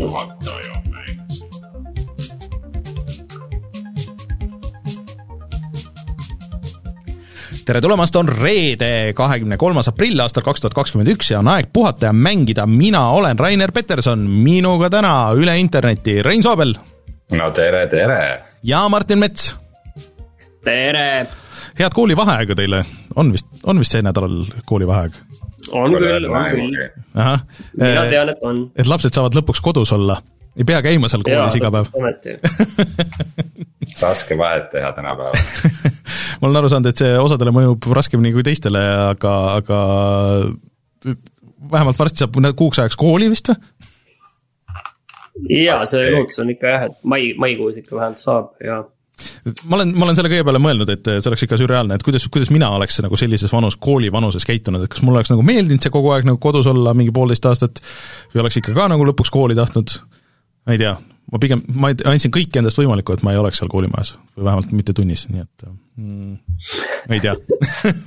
puhataja mäng. tere tulemast, on reede, kahekümne kolmas aprill aastal kaks tuhat kakskümmend üks ja on aeg puhata ja mängida, mina olen Rainer Peterson, minuga täna üle interneti Rein Soobel no tere, tere. ja Martin Mets. tere, head koolivaheaega teile, on vist, on vist see nädalal koolivaheaeg? On küll, on küll, mina tean, et on. et lapsed saavad lõpuks kodus olla, ei pea käima seal koolis iga päev. raske vahet teha tänapäeval. ma olen aru saanud, et see osadele mõjub raskemini kui teistele, aga, aga vähemalt varsti saab kuuks ajaks kooli vist või? ja see lootus on ikka jah, et mai, maikuus ikka vähemalt saab ja ma olen, ma olen selle kõige peale mõelnud, et see oleks ikka sürreaalne, et kuidas, kuidas mina oleks nagu sellises vanus, kooli vanuses käitunud, et kas mul oleks nagu meeldinud see kogu aeg nagu kodus olla mingi poolteist aastat või oleks ikka ka nagu lõpuks kooli tahtnud, ma ei tea, ma pigem, ma andsin kõik endast võimalikku, et ma ei oleks seal koolimajas või vähemalt mitte tunnis, nii et mm, ma ei tea.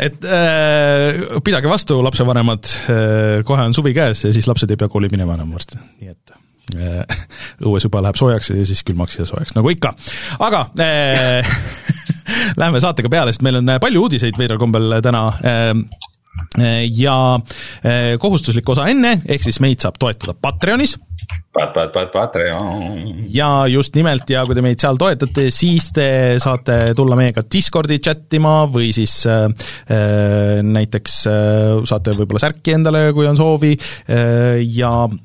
Et äh, pidage vastu, lapsevanemad äh,, kohe on suvi käes ja siis lapsed ei pea kooli minema enam varsti, nii et õues juba läheb soojaks ja siis külmaks ja soojaks, nagu ikka. aga äh, läheme saatega peale, sest meil on äh, palju uudiseid veidral kombel täna äh, ja äh, kohustuslik osa enne, ehk siis meid saab toetada Patreonis Pat, pat, pat, Patreon. ja just nimelt ja kui te meid seal toetate, siis te saate tulla meiega Discordi chat ima või siis äh, äh, näiteks äh, saate võib-olla särki endale, kui on soovi äh, ja äh,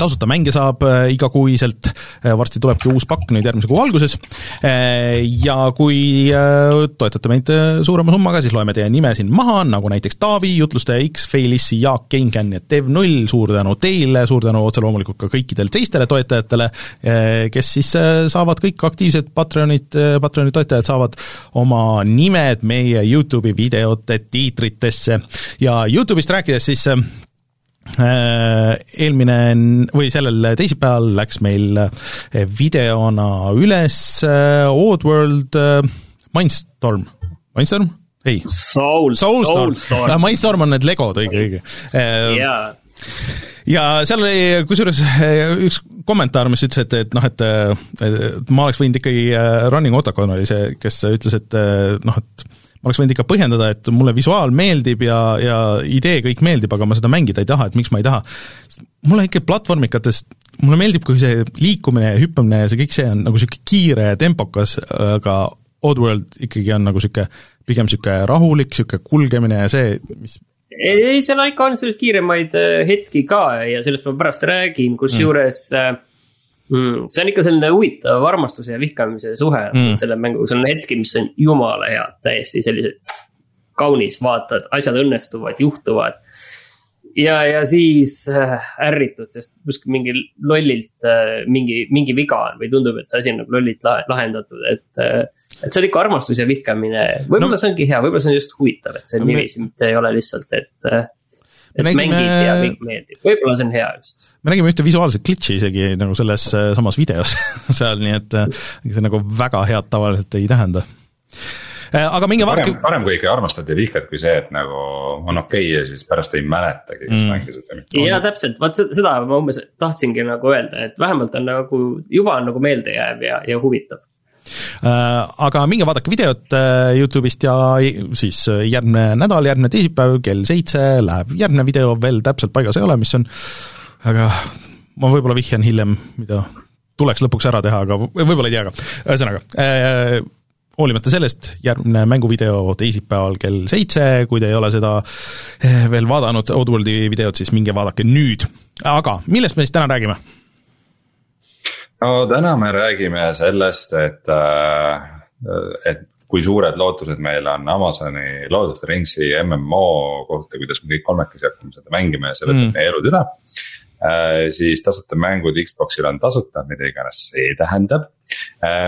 tasuta mänge saab äh, igakuiselt, varsti tulebki uus pakk nüüd järgmise kuu alguses. Äh, ja kui äh, toetate meid äh, suurema summaga, siis loeme teie nime siin maha, nagu näiteks Taavi, jutlustaja X, Feilissi, Jaak, GameCAN ja Dev0, suur tänu teile, suur tänu otse loomulikult ka kõikidele teistele toetajatele, kes siis äh, saavad kõik aktiivsed Patreonid, Patreoni toetajad saavad oma nimed meie Youtube'i videote tiitritesse. Ja Youtube'ist rääkides siis äh, Äh, eelmine n- või sellel teisipäeval läks meil äh, videona üles äh, Oddworld äh, Mindstorm, Mindstorm? ei, Soul, Soulstorm, Soulstorm, Mindstorm on need legod, õige, õige. jaa, ja seal oli kusjuures üks kommentaar, mis ütles, et, et noh, et ma oleks võinud ikkagi, Running Otacon oli see, kes ütles, et noh, et ma oleks võinud ikka põhjendada, et mulle visuaal meeldib ja, ja idee kõik meeldib, aga ma seda mängida ei taha, et miks ma ei taha. mulle ikka platvormikatest, mulle meeldib, kui see liikumine ja hüppamine ja see kõik see on nagu niisugune kiire ja tempokas, aga Oddworld ikkagi on nagu niisugune pigem niisugune rahulik, niisugune kulgemine ja see, mis ei, seal ikka on selliseid kiiremaid äh, hetki ka ja sellest ma pärast räägin, kusjuures mm. Mm, see on ikka selline huvitav armastuse ja vihkamise suhe Mm. selle mänguga, seal on hetki, mis on jumala head, täiesti sellised kaunis, vaatad, asjad õnnestuvad, juhtuvad. ja, ja siis äh, ärritud, sest kuskil mingi lollilt äh, mingi, mingi viga on või tundub, et see asi on nagu lollilt lahe- lahendatud, et äh,. et see on ikka armastus ja vihkamine, võib-olla No- see ongi hea, võib-olla see on just huvitav, et see me- niiviisi mitte ei ole lihtsalt, et et Me nägime... mängid ja kõik meeldib, võib-olla see on hea just. me nägime ühte visuaalset glitch'i isegi nagu selles äh, samas videos seal, nii et äh, see nagu väga head tavaliselt ei tähenda. aga minge vaadake parem, kui ikka armastad ja vihkad, kui see, et nagu on okei okay ja siis pärast ei mäletagi, kes Mm. mängis seda või mitte. ja täpselt, vot se- seda ma umbes tahtsingi nagu öelda, et vähemalt on nagu juba on nagu meeldejääv ja, ja huvitav. Äh, aga minge vaadake videot äh, Youtube'ist ja siis äh, järgmine nädal, järgmine teisipäev kell seitse läheb järgmine video, veel täpselt paigas ei ole, mis on, aga ma võib-olla vihjan hiljem, mida tuleks lõpuks ära teha, aga võib-olla ei tea ka, ühesõnaga hoolimata sellest, järgmine mänguvideo teisipäeval kell seitse, kui te ei ole seda veel vaadanud, Oddworldi videot, siis minge vaadake nüüd. aga millest me siis täna räägime? No täna me räägime sellest, et, et kui suured lootused meil on Amazoni Lord of the Ringsi MMO kohta, kuidas me kõik kolmekesi hakkame seda mängima ja see võtab Mm. meie elud üle. siis tasuta mängud Xbox'il on tasuta, mida iganes see tähendab.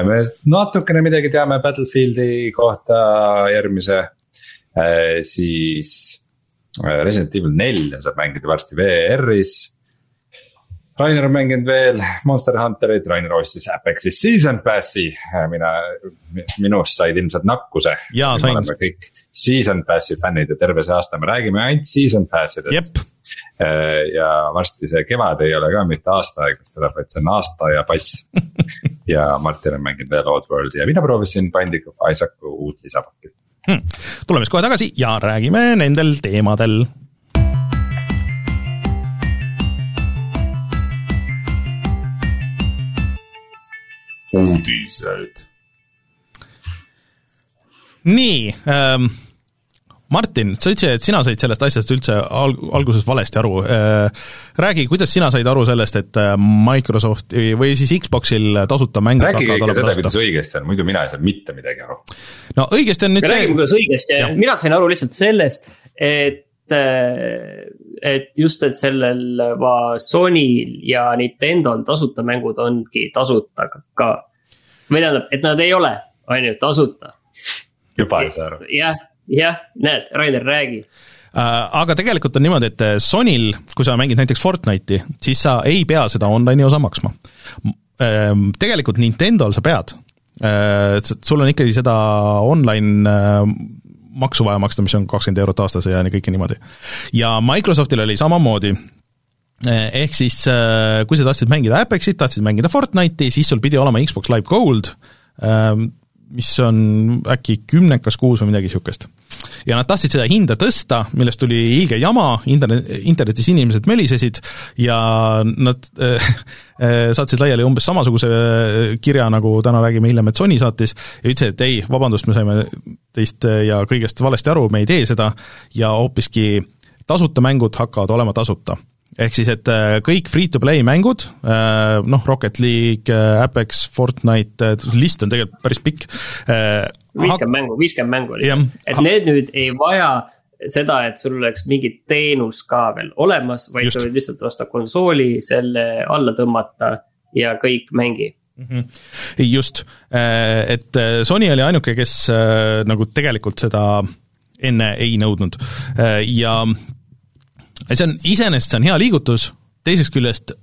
me natukene midagi teame Battlefieldi kohta järgmise, siis äh, Resident Evil nelja saab mängida varsti VR-is Rainer on mänginud veel Monster Hunterit, Rainer ostis Apexi Season Passi, mina, minust said ilmselt nakkuse. jaa, sain. kõik Season Passi fännid ja terve see aasta me räägime ainult Season Passidest. ja varsti see kevad ei ole ka mitte aastaaeg, mis tuleb, vaid see on aasta ja pass ja Martin on mänginud veel Oddworldi ja mina proovisin Binding of Isaacu uut lisapakki hmm.. tuleme siis kohe tagasi ja räägime nendel teemadel uudised. nii ähm,, Martin, sa ütlesid, et sina said sellest asjast üldse alg-, alguses valesti aru äh,. räägi, kuidas sina said aru sellest, et äh, Microsofti või siis Xboxil tasuta mängud rääkige ikka seda, kuidas õigesti on, muidu mina ei saa mitte midagi aru. no õigesti on nüüd see räägime, kuidas õigesti, mina sain aru lihtsalt sellest, et et just, et sellel Sonyl ja Nintendo'l tasuta mängud ongi tasuta ka. või tähendab, et nad ei ole, on ju, tasuta. juba ei saa aru. jah, jah, näed, Rainer, räägi äh, aga tegelikult on niimoodi, et Sonyl, kui sa mängid näiteks Fortnite'i, siis sa ei pea seda online'i osa maksma. Ähm, tegelikult Nintendo'l sa pead, äh, sul on ikkagi seda online äh, maksu vaja maksta, mis on kakskümmend eurot aastas ja kõike niimoodi. ja Microsoftil oli samamoodi, ehk siis kui sa tahtsid mängida Apexit, tahtsid mängida Fortnite'i, siis sul pidi olema Xbox Live Gold, mis on äkki kümnekas kuus või midagi niisugust. ja nad tahtsid seda hinda tõsta, millest tuli ilge jama, internet, internetis inimesed mölisesid ja nad äh, saatsid laiali umbes samasuguse kirja, nagu täna räägime hiljem, et Sony saatis, ja ütlesid, et ei, vabandust, me saime teist ja kõigest valesti aru, me ei tee seda ja hoopiski tasuta mängud hakkavad olema tasuta ehk siis, et äh, kõik free-to-play mängud, äh, noh, Rocket League, äh, Apex, Fortnite, list on tegelikult päris pikk. viiskümmend mängu, viiskümmend mängu lihtsalt, et need nüüd ei vaja seda, et sul oleks mingi teenus ka veel olemas, vaid Just. sa võid lihtsalt osta konsooli, selle alla tõmmata ja kõik mängi. -hmm. just, et Sony oli ainuke, kes nagu tegelikult seda enne ei nõudnud ja see on, iseenesest see on hea liigutus, teisest küljest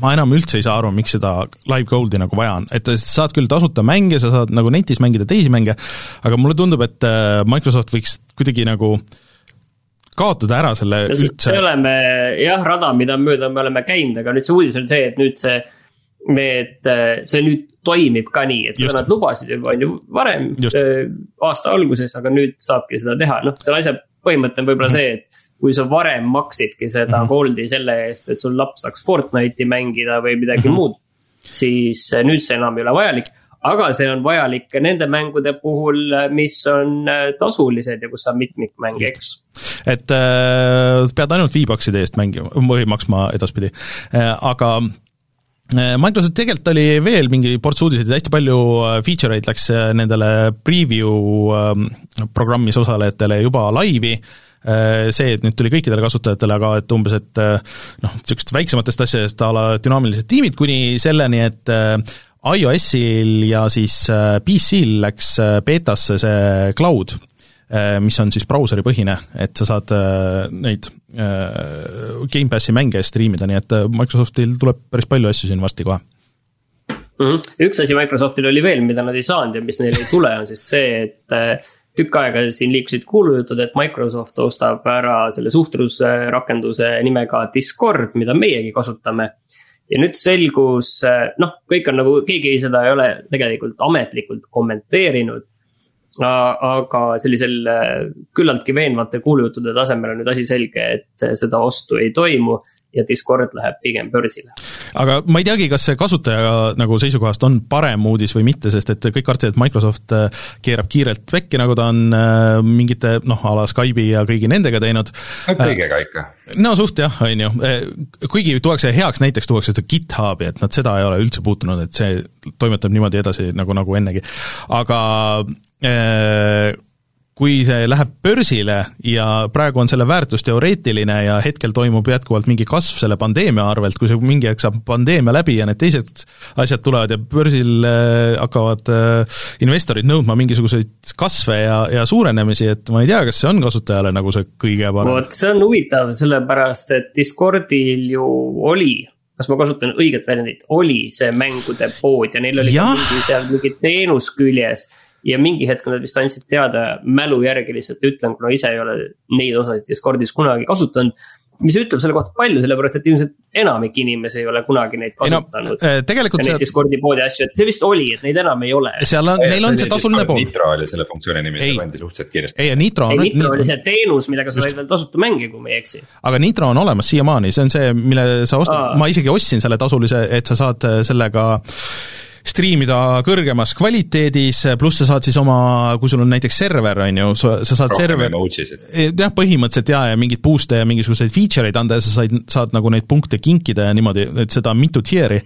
ma enam üldse ei saa aru, miks seda live gold'i nagu vaja on, et sa saad küll tasuta mänge, sa saad nagu netis mängida teisi mänge, aga mulle tundub, et äh, Microsoft võiks kuidagi nagu kaotada ära selle ja üldse. me oleme jah, rada, mida mööda me oleme käinud, aga nüüd see uudis on see, et nüüd see, need, see nüüd toimib ka nii, et seda nad lubasid juba on ju varem, äh, aasta alguses, aga nüüd saabki seda teha, noh, selle asja põhimõte on võib-olla -hmm. see, et kui sa varem maksidki seda mm -hmm. Goldi selle eest, et sul laps saaks Fortnite'i mängida või midagi mm -hmm. muud. siis äh, nüüd see enam ei ole vajalik, aga see on vajalik ka nende mängude puhul, äh, mis on äh, tasulised ja kus saab mitmikmänge, eks. et äh, pead ainult V-Boxide eest mängima või maksma edaspidi äh,, aga Microsoft tegelikult oli veel mingi ports uudiseid hästi palju feature eid läks nendele preview programmis osalejatele juba laivi Äh, see, et nüüd tuli kõikidele kasutajatele, aga et umbes, et äh, noh, niisugustest väiksematest asjadest a la dünaamilised tiimid kuni selleni, et äh, iOS-il ja siis PC-l läks beetasse see cloud, mis on siis brauseripõhine, et sa saad neid Gamepassi mänge striimida, nii et Microsoftil tuleb päris palju asju siin varsti kohe mm. -hmm. üks asi Microsoftil oli veel, mida nad ei saanud ja mis neil ei tule, on siis see, et tükk aega siin liikusid kuulujutud, et Microsoft ostab ära selle suhtlusrakenduse nimega Discord, mida meiegi kasutame. ja nüüd selgus, noh, kõik on nagu, keegi seda ei ole tegelikult ametlikult kommenteerinud. aga sellisel küllaltki veenvate kuulujuttude tasemel on nüüd asi selge, et seda ostu ei toimu ja Discord läheb pigem börsile. aga ma ei teagi, kas see kasutaja nagu seisukohast on parem uudis või mitte, sest et kõik kartsid, et Microsoft äh, keerab kiirelt pekki, nagu ta on äh, mingite noh, a la Skype'i ja kõigi nendega teinud. kõigega ikka. no suht jah, on ju, kuigi tuuakse heaks näiteks, tuuakse seda GitHubi, et nad seda ei ole üldse puutunud, et see toimetab niimoodi edasi nagu, nagu ennegi, aga äh, kui see läheb börsile ja praegu on selle väärtus teoreetiline ja hetkel toimub jätkuvalt mingi kasv selle pandeemia arvelt, kui see mingi hetk saab pandeemia läbi ja need teised asjad tulevad ja börsil äh, hakkavad äh, investorid nõudma mingisuguseid kasve ja, ja suurenemisi, et ma ei tea, kas see on kasutajale nagu see kõige parem. vot see on huvitav, sellepärast et Discordil ju oli kas ma kasutan õiget väljendit, oli see mängude pood ja neil oli mingi seal mingi teenus küljes. Ja mingi hetk nad vist andsid teada mälu järgi lihtsalt ütlen, kuna ise ei ole neid osasid Discordis kunagi kasutanud mis ütleb selle kohta palju, sellepärast et ilmselt enamik inimesi ei ole kunagi neid kasutanud no,. Eh, tegelikult see. Discordi poodi asju, et see vist oli, et neid enam ei ole. seal on, neil on see tasuline pool. Nitro oli selle funktsiooni nimi, see pandi suhteliselt kiiresti. ei, Nitro on. ei, Nitro oli see teenus, millega sa said veel tasuta mänge, kui ma ei eksi. aga Nitro on olemas siiamaani, see on see, mille sa ostad, ma isegi ostsin selle tasulise, et sa saad sellega striimida kõrgemas kvaliteedis, pluss sa saad siis oma, kui sul on näiteks server, on ju, sa, sa saad Rohkem server jah, põhimõtteliselt jaa, ja mingeid boost'e ja mingisuguseid feature eid anda ja sa said, saad nagu neid punkte kinkida ja niimoodi, et seda on mitu tier'i.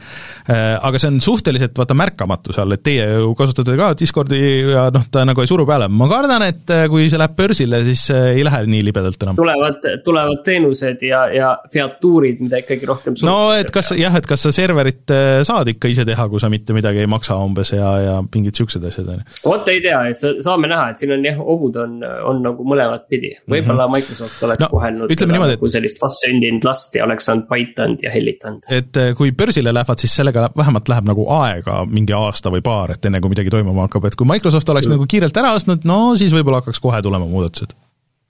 Äh, aga see on suhteliselt vaata märkamatu seal, et teie ju kasutate ka Discordi ja noh, ta nagu ei suru peale, ma kardan, et äh, kui see läheb börsile, siis ei lähe nii libedalt enam. tulevad, tulevad teenused ja, ja featuurid, mida ikkagi rohkem no et kas jah, et kas sa serverit saad ikka ise teha, kui sa mitte midagi midagi ei maksa umbes ja, ja mingid siuksed asjad, on ju. vot ei tea, et saame näha, et siin on jah, ohud on, on nagu mõlemat pidi. võib-olla mm -hmm. Microsoft oleks no, kohelnud ütleme niimoodi, nagu sellist vastsündinud last ja oleks saanud paitanud ja hellitanud. et eh, kui börsile lähevad, siis sellega vähemalt läheb nagu aega mingi aasta või paar, et enne kui midagi toimuma hakkab, et kui Microsoft oleks mm. nagu kiirelt ära ostnud, no siis võib-olla hakkaks kohe tulema muudatused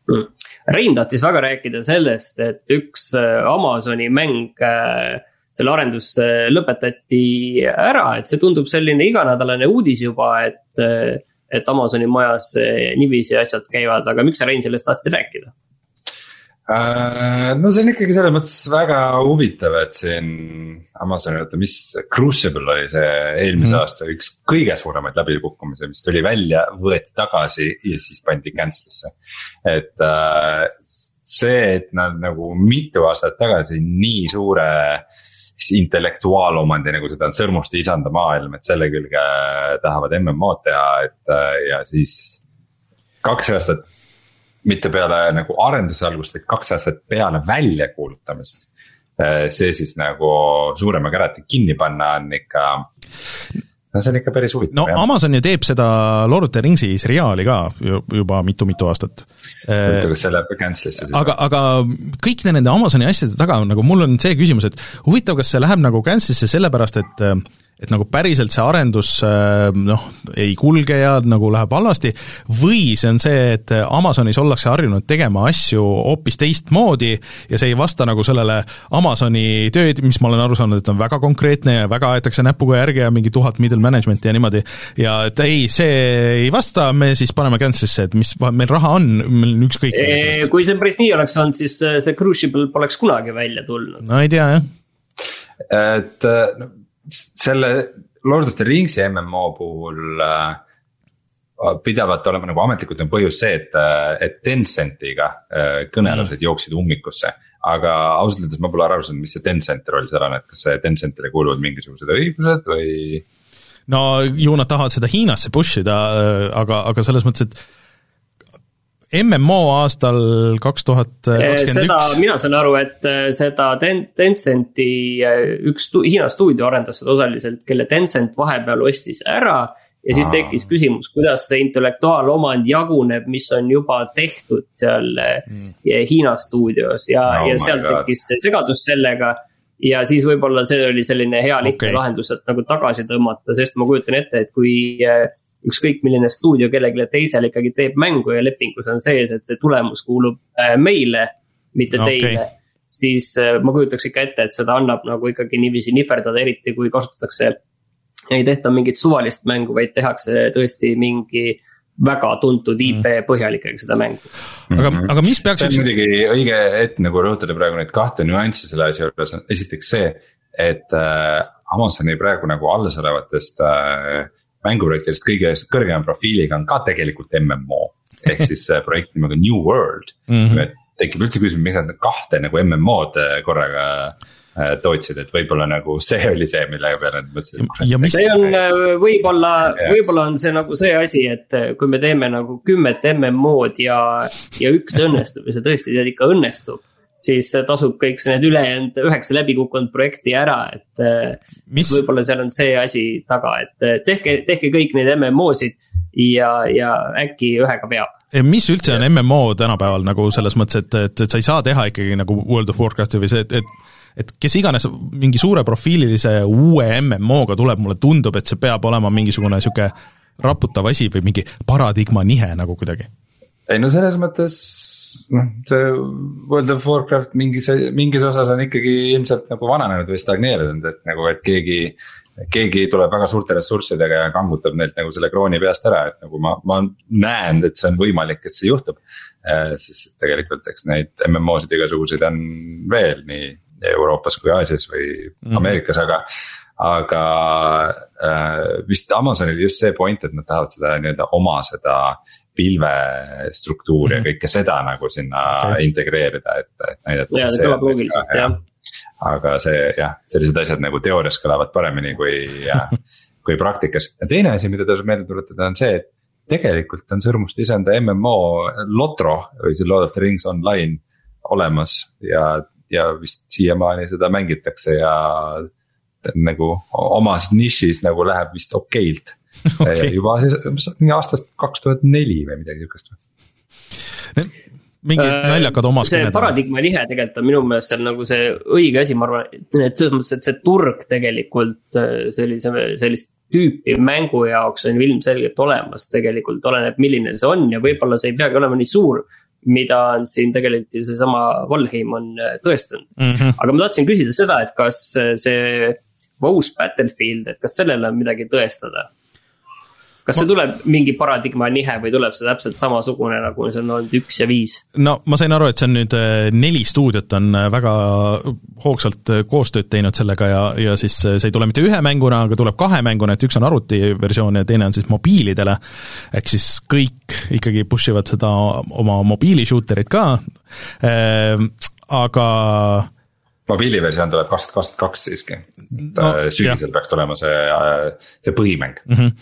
mm.. Rein tahtis väga rääkida sellest, et üks eh, Amazoni mäng äh, selle arendus lõpetati ära, et see tundub selline iganädalane uudis juba, et, et Amazoni majas niiviisi asjad käivad, aga miks sa, Rein, sellest tahtsid rääkida? Äh, no see on ikkagi selles mõttes väga huvitav, et siin Amazoni, oota, mis Crucible oli see eelmise mm. aasta üks kõige suuremaid läbikukkumisi, mis tuli välja, võeti tagasi ja siis pandi cancel'isse. et äh, see, et nad nagu mitu aastat tagasi nii suure äh, intellektuaalomandi, nagu seda on sõrmuste isanda maailm, et selle külge tahavad MMO-d teha, et äh, ja siis kaks aastat. mitte peale nagu arenduse algust, vaid kaks aastat peale väljakuulutamist. Äh, see siis nagu suurema kärati kinni panna on ikka no see on ikka päris huvitav. no jah. Amazon ju teeb seda Lord of the Ringsi seriaali ka juba mitu-mitu aastat. huvitav, kas see läheb cancel'isse siis? aga, aga kõikide nende Amazoni asjade taga on nagu, mul on see küsimus, et huvitav, kas see läheb nagu cancel'isse sellepärast, et et nagu päriselt see arendus äh, noh, ei kulge ja nagu läheb halvasti, või see on see, et Amazonis ollakse harjunud tegema asju hoopis teistmoodi ja see ei vasta nagu sellele Amazoni tööd, mis ma olen aru saanud, et on väga konkreetne ja väga aetakse näpuga järge ja mingi tuhat middle management'i ja niimoodi, ja et ei, see ei vasta, me siis paneme cancel'isse, et mis, meil raha on, meil on ükskõik. kui see päris nii oleks olnud, siis see Crucible poleks kunagi välja tulnud. no ei tea, jah. et no selle Lord of the Ringsi MMO puhul äh, pidavalt olema nagu ametlikult on põhjus see, et, äh, et Tencentiga äh, kõnelused mm. jooksid ummikusse. aga ausalt öeldes ma pole aru saanud, mis see Tencenti roll seal on, et kas see Tencentile kuuluvad mingisugused õigused või? no ju nad tahavad seda Hiinasse push ida, äh, aga, aga selles mõttes, et MMO aastal kaks tuhat kakskümmend üks. mina saan aru, et äh, seda Ten-, Tencenti äh, üks stu-, Hiina stuudio arendas seda osaliselt, kelle Tencent vahepeal ostis ära. ja siis tekkis küsimus, kuidas see intellektuaalomand jaguneb, mis on juba tehtud seal mm. Hiina stuudios ja no,, ja sealt tekkis segadus sellega ja siis võib-olla see oli selline hea lihtne okay. lahendus, et nagu tagasi tõmmata, sest ma kujutan ette, et kui ükskõik milline stuudio kellelegi teisele ikkagi teeb mängu ja lepingus on sees, et see tulemus kuulub äh, meile, mitte okay. teile. siis äh, ma kujutaks ikka ette, et seda annab nagu ikkagi niiviisi nihverdada, eriti kui kasutatakse. ei tehta mingit suvalist mängu, vaid tehakse tõesti mingi väga tuntud IP mm. põhjalikega seda mängu. aga, mhm. aga mis peaks. see on muidugi õige hetk nagu rõhutada praegu neid kahte nüanssi selle asja juures, esiteks see, et äh, Amazoni praegu nagu alles olevatest äh, mänguprojektidest kõige kõrgema profiiliga on ka tegelikult MMO. ehk siis projekt nimega New World mm, -hmm. tekib üldse küsimus, miks nad kahte nagu MMO-d äh, korraga äh, tootsid, et võib-olla nagu see oli see, mille peale nad mõtlesid. see on äh, võib-olla, võib-olla on see nagu see asi, et kui me teeme nagu kümmet MMO-d ja, ja üks õnnestub ja see tõesti tead ikka õnnestub siis tasub kõik need ülejäänud üheksa läbikukkunud projekti ära, et äh, võib-olla seal on see asi taga, et äh, tehke, tehke kõik neid MMO-sid ja, ja äkki ühega peab. mis üldse on MMO tänapäeval nagu selles mõttes, et, et, et sa ei saa teha ikkagi nagu World of Warcrafti või see, et, et et kes iganes mingi suureprofiililise uue MMO-ga tuleb, mulle tundub, et see peab olema mingisugune niisugune raputav asi või mingi paradigma nihe nagu kuidagi. ei no selles mõttes noh, see World of Warcraft mingis, mingis osas on ikkagi ilmselt nagu vananenud või stagneerunud, et nagu, et keegi. keegi tuleb väga suurte ressurssidega ja kangutab neilt nagu selle krooni peast ära, et nagu ma, ma näen, et see on võimalik, et see juhtub. Eh, sest tegelikult eks neid MMO-sid igasuguseid on veel nii Euroopas kui Aasias või mm. Ameerikas, aga aga äh, vist Amazonil just see point, et nad tahavad seda nii-öelda oma seda pilvestruktuuri mm -hmm. ja kõike seda nagu sinna okay. integreerida, et, et näidata. ja see kõlab loogiliselt jah. aga see jah, sellised asjad nagu teoorias kõlavad paremini kui kui praktikas ja teine asi, mida tasub meelde tuletada, on see, et tegelikult on Sõrmuste isanda MMO Lotro või see Lord of the Rings Online olemas ja, ja vist siiamaani seda mängitakse ja nagu omas nišis nagu läheb vist okeilt okay. juba siis aastast kaks tuhat neli või midagi sihukest või mingid äh, naljakad omaskonnad. see paradigma nihe tegelikult on minu meelest seal nagu see õige asi, ma arvan, et selles mõttes, et see turg tegelikult äh, sellise, sellist tüüpi mängu jaoks on ju ilmselgelt olemas, tegelikult oleneb, milline see on ja võib-olla see ei peagi olema nii suur. mida on siin tegelikult ju seesama Valheim on äh, tõestanud mm. -hmm. aga ma tahtsin küsida seda, et kas see uus Battlefield, et kas sellele on midagi tõestada? Kas see tuleb mingi paradigma nihe või tuleb see täpselt samasugune, nagu see on olnud üks ja viis? no ma sain aru, et see on nüüd äh, neli stuudiot on äh, väga hoogsalt äh, koostööd teinud sellega ja, ja siis see ei tule mitte ühe mänguna, aga tuleb kahe mänguna, et üks on arvutiversioon ja teine on siis mobiilidele. ehk siis kõik ikkagi push ivad seda oma mobiili shooter'it ka, aga mobiiliversioon tuleb kaks tuhat kakskümmend kaks siiski. no, äh, sügisel jah. peaks tulema see, äh, see põhimäng mm. -hmm.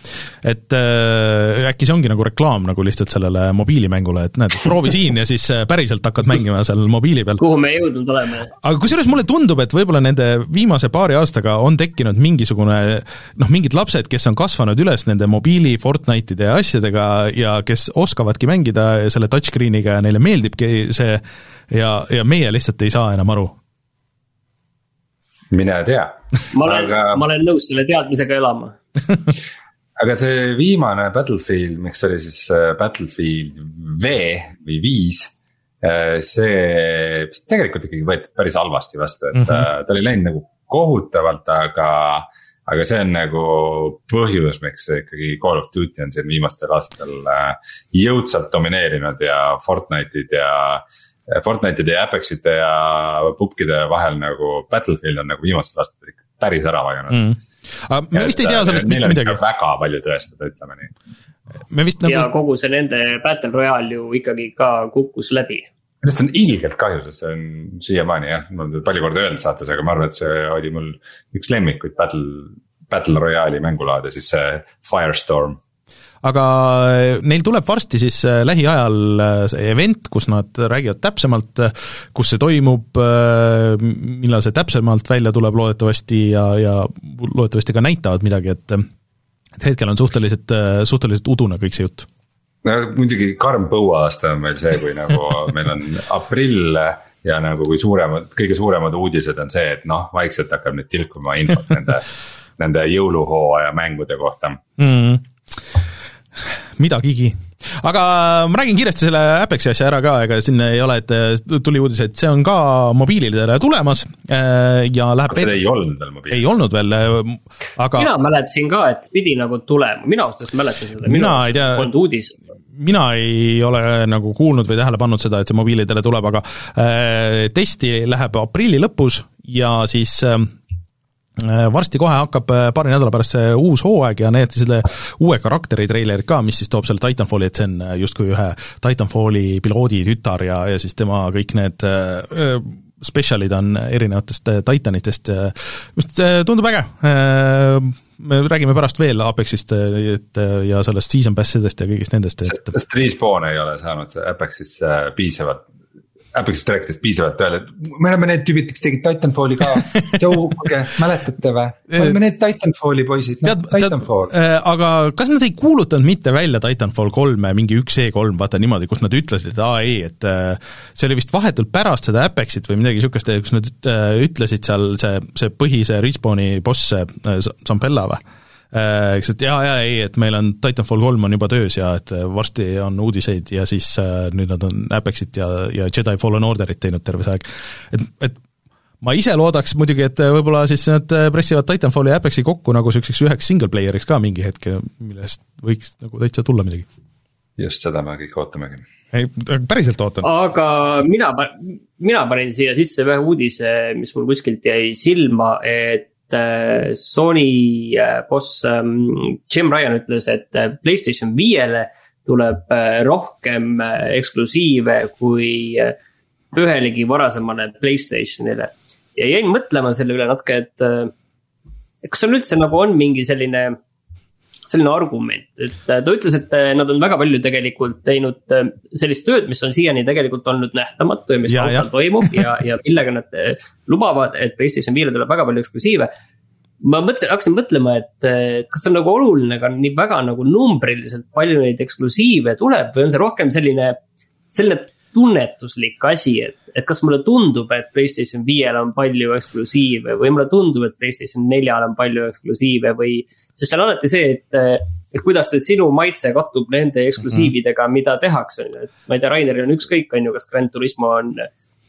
et äh, äkki see ongi nagu reklaam nagu lihtsalt sellele mobiilimängule, et näed, proovi siin ja siis äh, päriselt hakkad mängima seal mobiili peal. kuhu me jõudnud oleme. aga kusjuures mulle tundub, et võib-olla nende viimase paari aastaga on tekkinud mingisugune noh, mingid lapsed, kes on kasvanud üles nende mobiili Fortnite'ide ja asjadega ja kes oskavadki mängida selle touchscreen'iga ja neile meeldibki see ja, ja meie lihtsalt ei saa enam aru mine tea. ma olen aga..., ma olen nõus selle teadmisega elama aga see viimane Battlefield, miks oli siis äh, Battlefield V või viis. Äh, see vist tegelikult ikkagi võeti päris halvasti vastu, et mm -hmm. ta oli läinud nagu kohutavalt, aga. aga see on nagu põhjus, miks ikkagi Call of Duty on siin viimastel aastatel jõudsalt domineerinud ja Fortnite'id ja Fortnite'ide ja Apexite ja pubkide vahel nagu Battlefield on nagu viimastel aastatel ikka päris ära vajunud mm.. aga me vist ei tea sellest mitte midagi. väga palju tõestada, ütleme nii. me vist nagu. ja kogu see nende Battle Royale ju ikkagi ka kukkus läbi. sellest on ilgelt kahju, sest see on siiamaani jah, ma olen palju korda öelnud saates, aga ma arvan, et see oli mul üks lemmikuid Battle, Battle Royale'i mängulaade, siis see Firestorm aga eh, neil tuleb varsti siis eh, lähiajal eh, see event, kus nad räägivad täpsemalt, kus see toimub, millal see täpsemalt välja tuleb loodetavasti ja, ja loodetavasti ka näitavad midagi, et et hetkel on suhteliselt, suhteliselt udune kõik see jutt. no muidugi karm põuaasta on meil see, kui nagu meil on aprill ja nagu kui suuremad, kõige suuremad uudised on see, et noh, vaikselt hakkab nüüd tilkuma infot nende, nende jõuluhooaja mängude kohta mm midagigi. aga ma räägin kiiresti selle Apexi asja ära ka, ega siin ei ole, et tuli uudis, et see on ka mobiilidele tulemas äh, ja läheb seda ei olnud veel mobiil? ei olnud veel, aga mina mäletasin ka, et pidi nagu tulema, mina ausalt öeldes mäletasin seda, minu arust polnud uudis mina ei ole nagu kuulnud või tähele pannud seda, et see mobiilidele tuleb, aga äh, testi läheb aprilli lõpus ja siis äh, Äh, varsti kohe hakkab äh, paari nädala pärast see uus hooaeg ja näidati selle uue karakteri treilerit ka, mis siis toob selle Titanfalli, et see on äh, justkui ühe Titanfalli piloodi tütar ja, ja siis tema kõik need äh, spetsialid on erinevatest Titanitest arust tundub äge. Äh,, me räägime pärast veel Apexist, et ja sellest season pass idest ja kõigist nendest, et sest Respawn ei ole saanud Apexisse piisavalt Apexist rääkides piisavalt öelda, et me oleme need tüübid, kes tegid Titanfalli ka. Joe, kuulge, mäletate või? me oleme need Titanfalli poisid, noh Titanfall. Äh, aga kas nad ei kuulutanud mitte välja Titanfall kolme, mingi üks E3, vaata niimoodi, kus nad ütlesid, et aa ei, et äh, see oli vist vahetult pärast seda Apexit või midagi niisugust, kus nad äh, ütlesid seal see, see põhise Respawni boss, see Zampella või? Eks, et jaa, jaa, ei, et meil on Titanfall kolm on juba töös ja et varsti on uudiseid ja siis äh, nüüd nad on Apexit ja, ja Jedi Fallen Orderit teinud terve see aeg. et, et ma ise loodaks muidugi, et võib-olla siis nad pressivad Titanfalli ja Apexi kokku nagu niisuguseks üheks single player'iks ka mingi hetk, millest võiks nagu täitsa tulla midagi. just seda me kõik ootamegi. ei, päriselt ootan. aga mina, mina panin siia sisse ühe uudise, mis mul kuskilt jäi silma, et Äh, Sony äh, boss ähm, Jim Ryan ütles, et äh, Playstation viiele tuleb rohkem eksklusiive kui ühelegi varasemale Playstationile. ja jäin mõtlema selle üle natuke, et kas seal üldse nagu on mingi selline selline argument, et ta ütles, et nad on väga palju tegelikult teinud sellist tööd, mis on siiani tegelikult olnud nähtamatu ja mis taustal toimub ja, ja millega nad lubavad, et PlayStation viiele tuleb väga palju eksklusiive. ma mõtlesin, hakkasin mõtlema, et kas on nagu oluline ka nii väga nagu numbriliselt palju neid eksklusiive tuleb või on see rohkem selline, selline tunnetuslik asi, et, et kas mulle tundub, et Playstation viiel on palju eksklusiive või mulle tundub, et Playstation neljal on palju eksklusiive või. sest see on alati see, et, et kuidas see sinu maitse kattub nende eksklusiividega, mida tehakse, on ju, et ma ei tea, Raineril on ükskõik, on ju, kas Grand Turismo on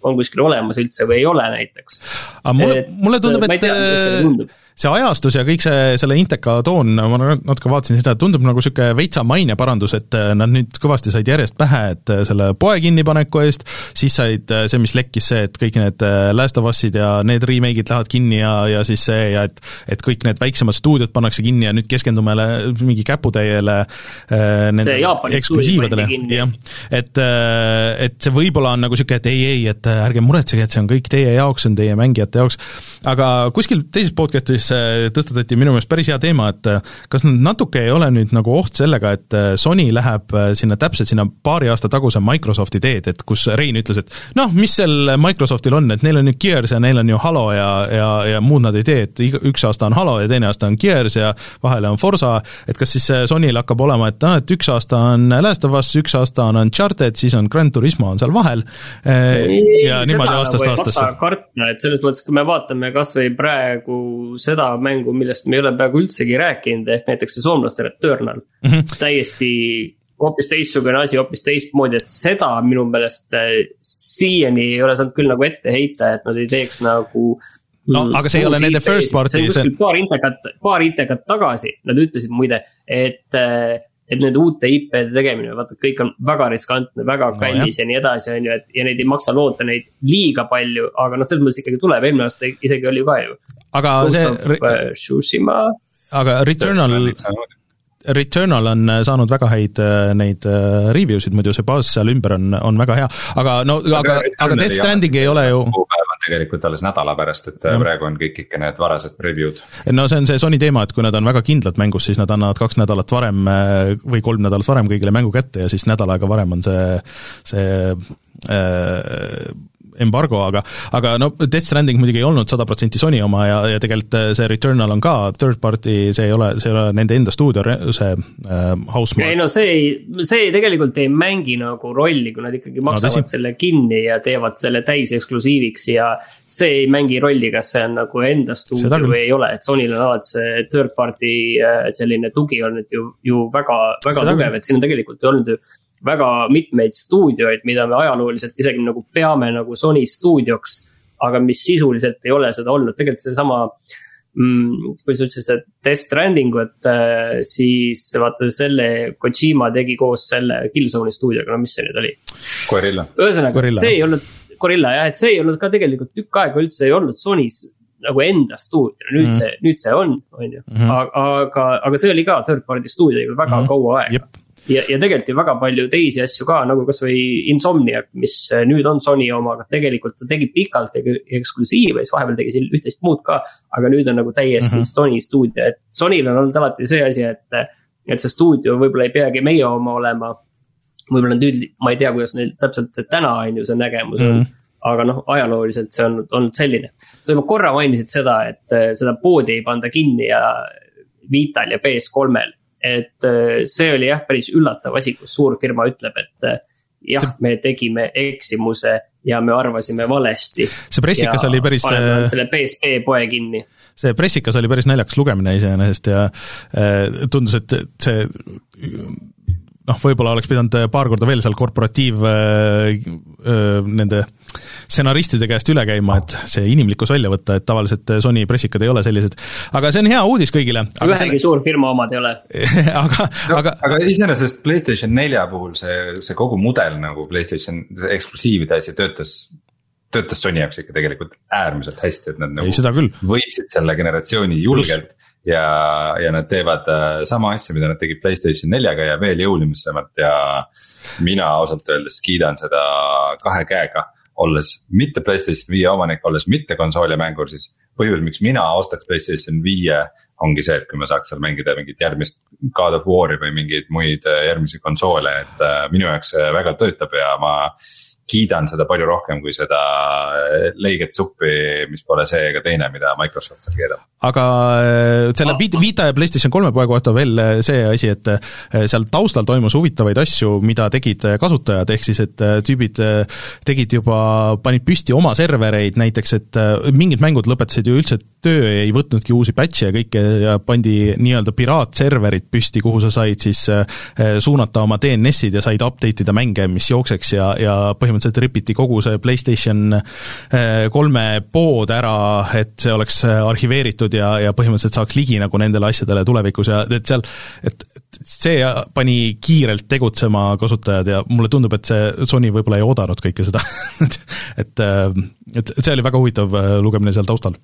on kuskil olemas üldse või ei ole näiteks. aga mulle, mulle tundub, et see ajastus ja kõik see, selle Inteka toon, ma natuke vaatasin seda, tundub nagu niisugune veitsa maineparandus, et äh, nad nüüd kõvasti said järjest pähe, et äh, selle poe kinnipaneku eest, siis said äh, see, mis lekkis, see, et kõik need Last of Us'id ja need remake'id lähevad kinni ja, ja siis see ja et et kõik need väiksemad stuudiod pannakse kinni ja nüüd keskendume mingi käputäiele nende eksklusiividele, jah. et, et see võib-olla on nagu niisugune, et ei, ei, et ärge muretsege, et see on kõik teie jaoks, see on teie mängijate jaoks, aga kuskil teises podcast'is äh, tõstatati minu meelest päris hea teema, et äh, kas nüüd natuke ei ole nüüd nagu oht sellega, et äh, Sony läheb sinna täpselt sinna paari aasta taguse Microsofti teed, et kus Rein ütles, et noh, mis seal Microsoftil on, et neil on ju Gears ja neil on ju Halo ja, ja, ja muud nad ei tee, et iga, üks aasta on Halo ja teine aasta on Gears ja vahele on Forsa, et kas siis Sonyl hakkab olema, et noh, et üks aasta on Last of Us, üks aasta on Uncharted, siis on Grand Turismo on seal vahel ja niimoodi aastast nagu aastasse. karta, et selles mõttes, kui me vaatame kasvõi praegu seda seda mängu, millest me ei ole peaaegu üldsegi rääkinud, ehk näiteks see soomlaste Returnal mm. -hmm. täiesti hoopis teistsugune asi, hoopis teistmoodi, et seda minu meelest äh, siiani ei ole saanud küll nagu ette heita, et nad ei teeks nagu no aga see ei ole nende first party. see on kuskil paar intekat, paar intekat tagasi, nad ütlesid muide, et äh, et nende uute IP-de tegemine, vaata, kõik on väga riskantne, väga kallis no, ja nii edasi, on ju, et ja neid ei maksa loota neid liiga palju, aga noh, selles mõttes ikkagi tuleb, eelmine aasta isegi oli ju ka ju. aga see. Tsushima. aga Returnal, Returnal on saanud väga häid äh, neid äh, review sid, muidu see baas seal ümber on, on väga hea, aga no, aga, aga Death Stranding ei ole ju tegelikult alles nädala pärast, et ja. praegu on kõik ikka need varased preview'd. no see on see Sony teema, et kui nad on väga kindlad mängus, siis nad annavad kaks nädalat varem äh, või kolm nädalat varem kõigile mängu kätte ja siis nädal aega varem on see, see äh, embargo, aga aga no Death Stranding muidugi ei olnud sada protsenti Sony oma ja, ja tegelikult äh, see Returnal on ka third party, see ei ole, see ei ole nende enda stuudio, see äh, Housemarque. ei no see ei, see tegelikult ei mängi nagu rolli, kui nad ikkagi maksavad no, selle kinni ja teevad selle täiseksklusiiviks ja see ei mängi rolli, kas see on nagu enda stuudio või ei ole, et Sonyl on alati see third party äh, selline tugi olnud ju, ju väga, väga tugev, et siin on tegelikult olnud ju väga mitmeid stuudioid, mida me ajalooliselt isegi nagu peame nagu Sony stuudioks. aga mis sisuliselt ei ole seda olnud, tegelikult seesama mm,, kuidas sa ütlesid, see Death Strandingu, et äh, siis vaata selle Kojima tegi koos selle Killzone'i stuudioga, no mis see nüüd oli? Gorilla. ühesõnaga, see ei olnud, Gorilla jah, et see ei olnud ka tegelikult tükk aega üldse ei olnud Sony's nagu enda stuudio, nüüd mm -hmm. see, nüüd see on, on ju, mhm. aga, aga see oli ka third party stuudio juba väga mm -hmm. kaua aega ja, ja tegelikult ju väga palju teisi asju ka, nagu kasvõi Insomniac, mis äh, nüüd on Sony oma, aga tegelikult ta tegi pikalt eksklusiive, siis vahepeal tegi siin üht-teist muud ka. aga nüüd on nagu täiesti mm -hmm. Sony stuudio, et Sonyl on olnud alati see asi, et, et see stuudio võib-olla ei peagi meie oma olema võib-olla nüüd, ma ei tea, kuidas neil täpselt täna on ju see nägemus on mm. aga noh, ajalooliselt see on olnud selline. sa juba korra mainisid seda, et äh, seda poodi ei panda kinni ja Vital ja PS3-l. Et äh, see oli jah, päris üllatav asi, kus suur firma ütleb, et äh, jah, me tegime eksimuse ja me arvasime valesti. see pressikas oli päris. selle PSP poe kinni see pressikas oli päris naljakas lugemine iseenesest ja tundus, et see noh, võib-olla oleks pidanud paar korda veel seal korporatiiv äh, äh, nende stsenaristide käest üle käima, et see inimlikkus välja võtta, et tavaliselt Sony pressikad ei ole sellised. aga see on hea uudis kõigile. ühegi selle... suurfirma omad ei ole aga no,, aga. aga iseenesest Playstation nelja puhul see, see kogu mudel nagu Playstation eksklusiivide asi töötas töötas Sony jaoks ikka tegelikult äärmiselt hästi, et nad nagu ei, võitsid selle generatsiooni julgelt ja, ja nad teevad äh, sama asja, mida nad tegid Playstation neljaga ja veel jõulisemalt ja. mina ausalt öeldes kiidan seda kahe käega, olles mitte Playstation viie omanik, olles mitte konsooli mängur, siis. põhjus, miks mina ostaks Playstation viie ongi see, et kui ma saaks seal mängida mingit järgmist God of War'i või mingeid muid äh, järgmisi konsoole, et äh, minu jaoks see väga töötab ja ma kiidan seda palju rohkem kui seda äh, leiget suppi, mis pole see ega teine, mida Microsoft seal keedab. aga äh, selle Vita ja PlayStation kolme poe kohta veel äh, see asi, et seal taustal toimus huvitavaid asju, mida tegid kasutajad, ehk siis et tüübid tegid juba, panid püsti oma servereid näiteks, et mingid mängud lõpetasid ju üldse töö, ei võtnudki uusi patch'e ja kõike ja pandi nii-öelda piraatserverid püsti, kuhu sa said siis suunata oma DNS-id ja said update ida mänge, mis jookseks ja, ja põhimõtteliselt põhimõtteliselt ripiti kogu see PlayStation eh, kolme pood ära, et see oleks eh, arhiveeritud ja, ja põhimõtteliselt saaks ligi nagu nendele asjadele tulevikus ja et seal, et, see pani kiirelt tegutsema kasutajad ja mulle tundub, et see Sony võib-olla ei oodanud kõike seda. Et, et, eh, et see oli väga huvitav lugemine seal taustal.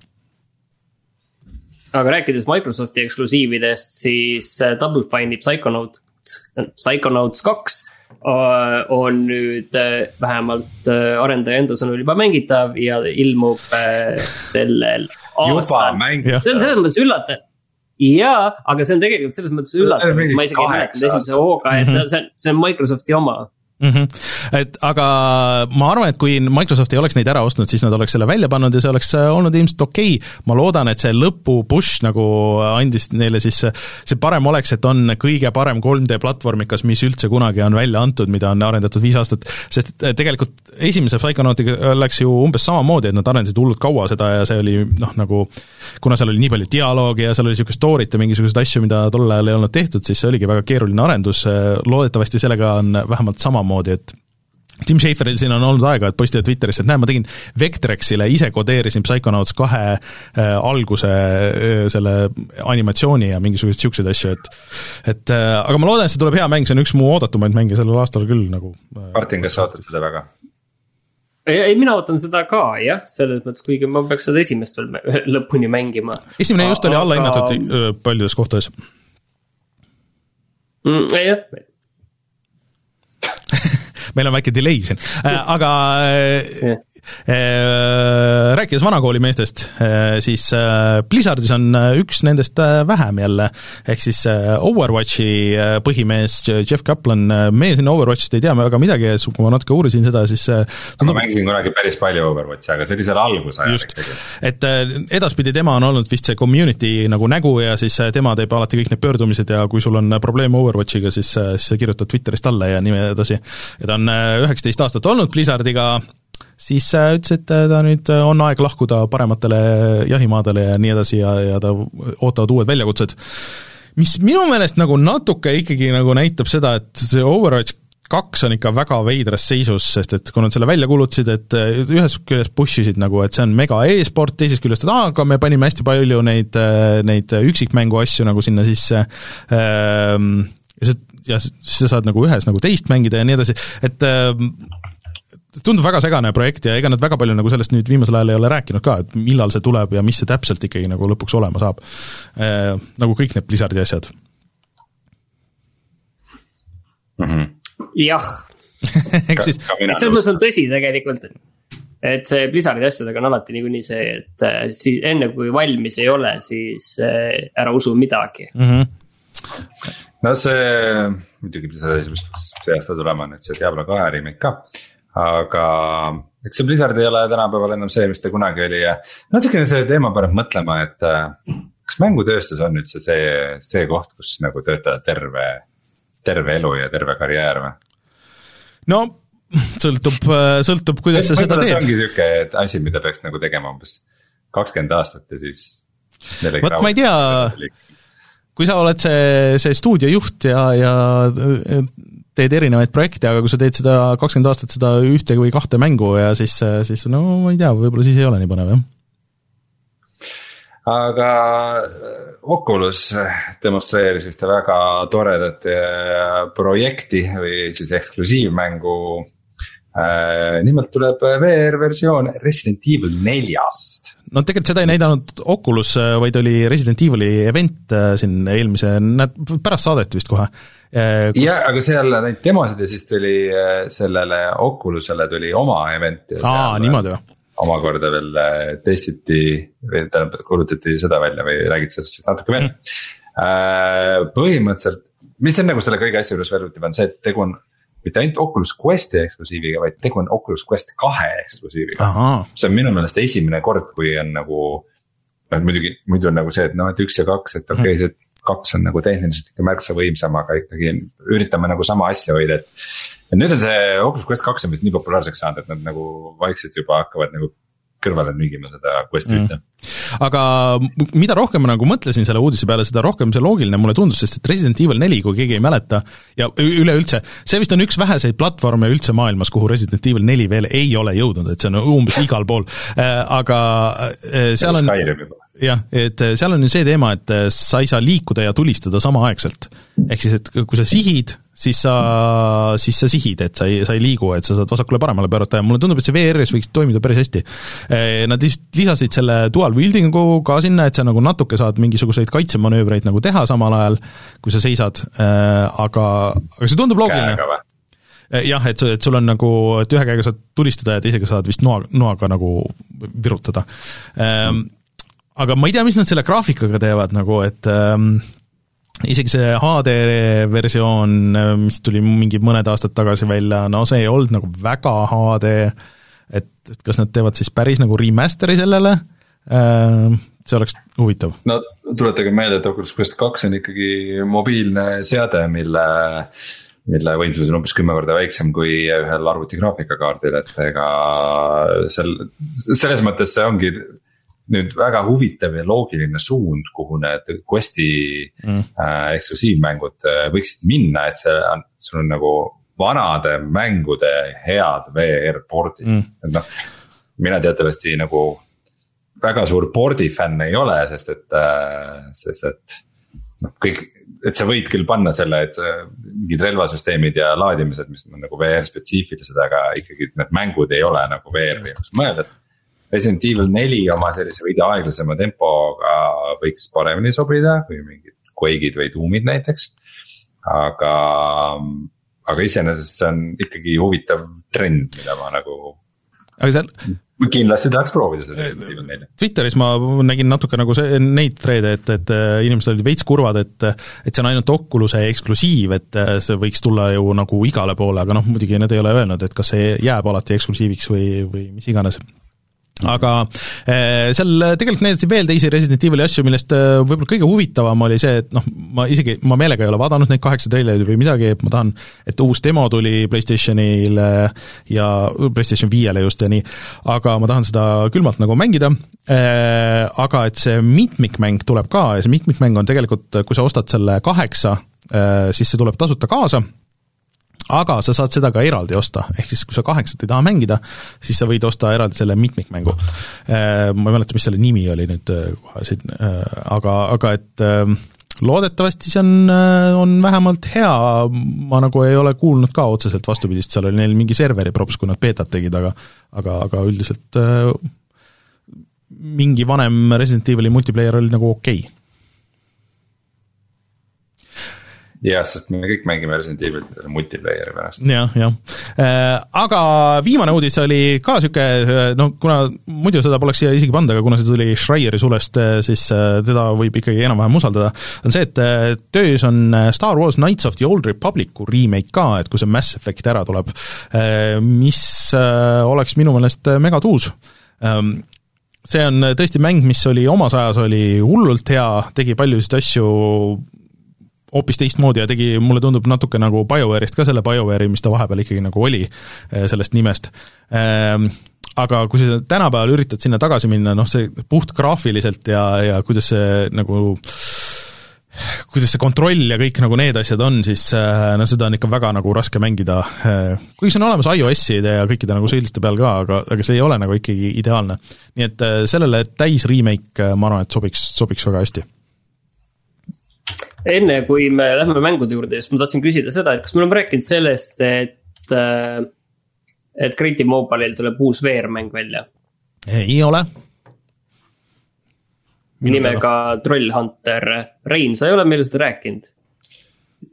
Aga rääkides Microsofti eksklusiividest, siis Double Fine'i Psychonaut, Psychonauts kaks on nüüd äh, vähemalt äh, arendaja enda sõnul juba mängitav ja ilmub sellel aastal. see on selles mõttes üllatav. Jaa, aga see on tegelikult selles mõttes üllatav, ma isegi ei mäletanud esimese hooga, et see on, see on Microsofti oma mm. -hmm. et aga ma arvan, et kui Microsoft ei oleks neid ära ostnud, siis nad oleks selle välja pannud ja see oleks äh, olnud ilmselt okei okay.. ma loodan, et see lõpu push nagu andis neile siis, see parem oleks, et on kõige parem 3D platvormikas, mis üldse kunagi on välja antud, mida on arendatud viis aastat, sest äh, tegelikult esimese Psychonautiga läks ju umbes samamoodi, et nad arendasid hullult kaua seda ja see oli noh, nagu kuna seal oli nii palju dialoogi ja seal oli niisugust story't ja mingisuguseid asju, mida tol ajal ei olnud tehtud, siis see oligi väga keeruline arendus, loodetavasti sellega on vähemalt samamoodi samamoodi, et Tim Schaferil siin on olnud aega, et postitada Twitterisse, et näe, ma tegin Vectrexile, ise kodeerisin Psychonauts kahe äh, alguse äh, selle animatsiooni ja mingisuguseid niisuguseid asju, et et äh, aga ma loodan, et see tuleb hea mäng, see on üks mu oodatumaid mänge sellel aastal küll nagu äh,. Martin, kas sa ootad seda väga? ei, mina ootan seda ka jah, selles mõttes, kuigi ma peaks seda esimest veel lõpuni mängima. esimene just oli allahinnatud aga... Äh, paljudes kohtades mm,. jah meil on väike delay siin, äh, aga yeah. Rääkides vanakooli meestest, siis Blizzardis on üks nendest vähem jälle, ehk siis Overwatchi põhimees Jeff Kaplan, meie siin Overwatchist ei tea väga midagi kui ma natuke uurisin seda, siis tundub... ma mängisin kunagi päris palju Overwatchi, aga see oli seal algusajal ikkagi. et edaspidi tema on olnud vist see community nagu nägu ja siis tema teeb alati kõik need pöördumised ja kui sul on probleeme Overwatchiga, siis, siis sa kirjutad Twitterist alla ja nii edasi. ja ta on üheksateist aastat olnud Blizzardiga, siis ütles, et ta nüüd on aeg lahkuda parematele jahimaadele ja nii edasi ja, ja ta ootavad uued väljakutsed. mis minu meelest nagu natuke ikkagi nagu näitab seda, et see Overwatch kaks on ikka väga veidras seisus, sest et kui nad selle välja kuulutasid, et ühest küljest push isid nagu, et see on mega e-sport, teisest küljest, et aa, aga me panime hästi palju neid, neid üksikmängu asju nagu sinna sisse ehm,, ja see, ja sa saad nagu ühes nagu teist mängida ja nii edasi, et ehm, tundub väga segane projekt ja ega nad väga palju nagu sellest nüüd viimasel ajal ei ole rääkinud ka, et millal see tuleb ja mis see täpselt ikkagi nagu lõpuks olema saab äh,. Nagu kõik need Blizzardi asjad mm. -hmm. jah eks siis. selles mõttes on tõsi tegelikult, et see Blizzardi asjadega on alati niikuinii see, et äh, siis enne kui valmis ei ole, siis äh, ära usu midagi mm. -hmm no see, muidugi peaks see aasta tulema nüüd see Diablo kahe remake ka, aga eks see Blizzard ei ole tänapäeval enam see, mis ta kunagi oli ja natukene see teema paneb mõtlema, et äh, kas mängutööstus on üldse see, see koht, kus nagu töötada terve, terve elu ja terve karjäär või? no sõltub, sõltub, kuidas sa seda teed. see ongi sihuke asi, mida peaks nagu tegema umbes kakskümmend aastat ja siis. vot ma ei tea, kui sa oled see, see stuudiojuht ja, ja teed erinevaid projekte, aga kui sa teed seda kakskümmend aastat seda ühte või kahte mängu ja siis, siis no ma ei tea, võib-olla siis ei ole nii põnev, jah aga Oculus demonstreeris ühte väga toredat projekti või siis eksklusiivmängu Äh, nimelt tuleb VR-versioon Resident Evil neljast. No tegelikult seda ei näidanud Oculus, äh, vaid oli Resident Evil'i event äh, siin eelmise, näed, pärast saadeti vist kohe. jah, aga seal neid demosid ja siis tuli sellele Oculusele tuli oma event. aa, niimoodi või? omakorda veel testiti või tähendab, kuulutati seda välja või räägid sellest natuke veel mm.. põhimõtteliselt, mis on nagu selle kõige asja juures väljutiv, on see, et tegu on mitte ainult Oculus Questi eksklusiiviga, vaid tegu on Oculus Quest kahe eksklusiiviga. see on minu meelest esimene kord, kui on nagu. noh muidugi, muidu on nagu see, et noh, et üks ja kaks, et okei okay, see kaks on nagu tehniliselt ikka märksa võimsam, aga ikkagi üritame nagu sama asja hoida, et. ja nüüd on see Oculus Quest kaks on vist nii populaarseks saanud, et nad nagu vaikselt juba hakkavad nagu kõrvale nügima seda quest'i mm. ühte aga mida rohkem ma nagu mõtlesin selle uudise peale, seda rohkem see loogiline mulle tundus, sest et Resident Evil neli, kui keegi ei mäleta, ja üleüldse, see vist on üks väheseid platvorme üldse maailmas, kuhu Resident Evil neli veel ei ole jõudnud, et see on umbes igal pool, äh, aga äh, seal on jah, et seal on ju see teema, et sa ei saa liikuda ja tulistada samaaegselt. ehk siis, et kui sa sihid, siis sa, siis sa sihid, et sa ei, sa ei liigu, et sa saad vasakule-paremale pöörata ja mulle tundub, et see VR-is võiks toimida päris hästi. Eh, nad lihtsalt lisasid selle dual wielding'u ka sinna, et sa nagu natuke saad mingisuguseid kaitsemanöövreid nagu teha samal ajal, kui sa seisad, eh, aga, aga see tundub loogiline. Eh, jah, et, et sul on nagu, et ühe käega saad tulistada ja teisega saad vist noa, noaga nagu virutada mm.. Aga ma ei tea, mis nad selle graafikaga teevad nagu, et ähm, isegi see HD versioon, mis tuli mingi mõned aastad tagasi välja, no see ei olnud nagu väga HD, et, et kas nad teevad siis päris nagu remaster'i sellele, äh, see oleks huvitav. no tuletage meelde, et Oculus Quest kaks on ikkagi mobiilne seade, mille mille võimsus on umbes kümme korda väiksem kui ühel arvuti graafikakaardil, et ega seal, selles mõttes see ongi nüüd väga huvitav ja loogiline suund, kuhu need Questi mm. äh, eksklusiivmängud äh, võiksid minna, et see on, sul on nagu vanade mängude head VR-pordid mm., et noh. mina teatavasti nagu väga suur pordi fänn ei ole, sest et äh,, sest et noh, kõik, et sa võid küll panna selle, et mingid relvasüsteemid ja laadimised, mis on nagu VR spetsiifilised, aga ikkagi need mängud ei ole nagu VR-i jaoks mõeldud Resident Evil neli oma sellise veidi aeglasema tempoga võiks paremini sobida kui mingid Quake'id või Doom'id näiteks. aga, aga iseenesest see on ikkagi huvitav trend, mida ma nagu. aga seal kindlasti tahaks proovida seda. Twitteris ma nägin natuke nagu see, neid treide, et, et äh, inimesed olid veits kurvad, et et see on ainult Oculus'e eksklusiiv, et äh, see võiks tulla ju nagu igale poole, aga noh, muidugi nad ei ole öelnud, et kas see jääb alati eksklusiiviks või, või mis iganes aga eh, seal tegelikult näidati veel teisi Resident Evil'i asju, millest eh, võib-olla kõige huvitavam oli see, et noh, ma isegi, ma meelega ei ole vaadanud neid kaheksa treilerit või midagi, et ma tahan, et uus demo tuli PlayStationile ja PlayStation viiele just ja nii, aga ma tahan seda külmalt nagu mängida, eh, aga et see mitmikmäng tuleb ka ja see mitmikmäng on tegelikult, kui sa ostad selle kaheksa, siis see tuleb tasuta kaasa aga sa saad seda ka eraldi osta, ehk siis kui sa kaheksat ei taha mängida, siis sa võid osta eraldi selle mitmikmängu. Äh, ma ei mäleta, mis selle nimi oli nüüd äh, kohe siin, äh, aga, aga et loodetavasti see on, on vähemalt hea, ma nagu ei ole kuulnud ka otseselt vastupidist, seal oli neil mingi serveri props, kui nad beetat tegid, aga aga, aga üldiselt mingi vanem Resident Evil'i multiplayer oli nagu okei. okay jah, sest me kõik mängime Resident Evilit multiplayer'i pärast. jah, jah. Äh, aga viimane uudis oli ka niisugune, no kuna muidu seda poleks siia isegi pannud, aga kuna see tuli Schreieri sulest, siis teda võib ikkagi enam-vähem usaldada, on see, et töös on Star Wars Knights of the Old Republicu remake ka, et kui see Mass Effect ära tuleb, mis oleks minu meelest megatuus ähm, see on tõesti mäng, mis oli omas ajas, oli hullult hea, tegi paljusid asju hoopis teistmoodi ja tegi, mulle tundub natuke nagu BioWare'ist ka selle BioWare'i, mis ta vahepeal ikkagi nagu oli, eh, sellest nimest. Ehm, aga kui sa tänapäeval üritad sinna tagasi minna, noh see puht graafiliselt ja, ja kuidas see nagu kuidas see kontroll ja kõik nagu need asjad on, siis eh, no seda on ikka väga nagu raske mängida, eh, kuigi see on olemas iOS-ide ja kõikide nagu selliste peal ka, aga, aga see ei ole nagu ikkagi ideaalne. nii et sellele täis remake, ma arvan, et sobiks, sobiks väga hästi enne kui me lähme mängude juurde, siis ma tahtsin küsida seda, et kas me oleme rääkinud sellest, et, äh, et Creative Mobile'il tuleb uus VR-mäng välja? ei ole. nimega Trollhunter, Rein, sa ei ole meile seda rääkinud?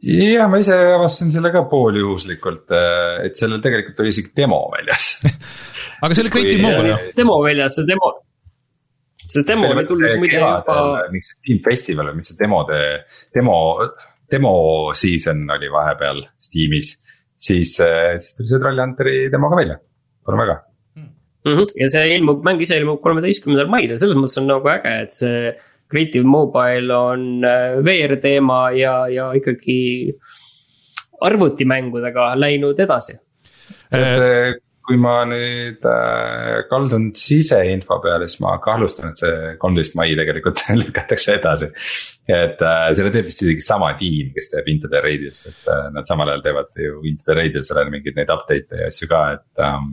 ja ma ise avastasin selle ka pooljuhuslikult, äh, et sellel tegelikult oli isegi demo väljas aga see oli Creative Mobile ju. demo väljas, see demo see demo oli tulnud muide juba. miks see Steam Festival või miks see demode, demo, demo season oli vahepeal Steamis. siis, eh, siis tuli see Trollhunteri demo ka välja, tore väga mm. -hmm. ja see ilmub, mäng ise ilmub kolmeteistkümnendal mail ja selles mõttes on nagu äge, et see Creative Mobile on eh, VR teema ja, ja ikkagi arvutimängudega läinud edasi et kui ma nüüd äh, kaldun siseinfo peale, siis ma kahtlustan, et see kolmteist mai tegelikult lükatakse edasi. et äh, selle teeb vist isegi sama tiim, kes teeb Into the Raidist, et äh, nad samal ajal teevad ju Into the Raidisele mingeid neid update'e ja asju ka, et ähm,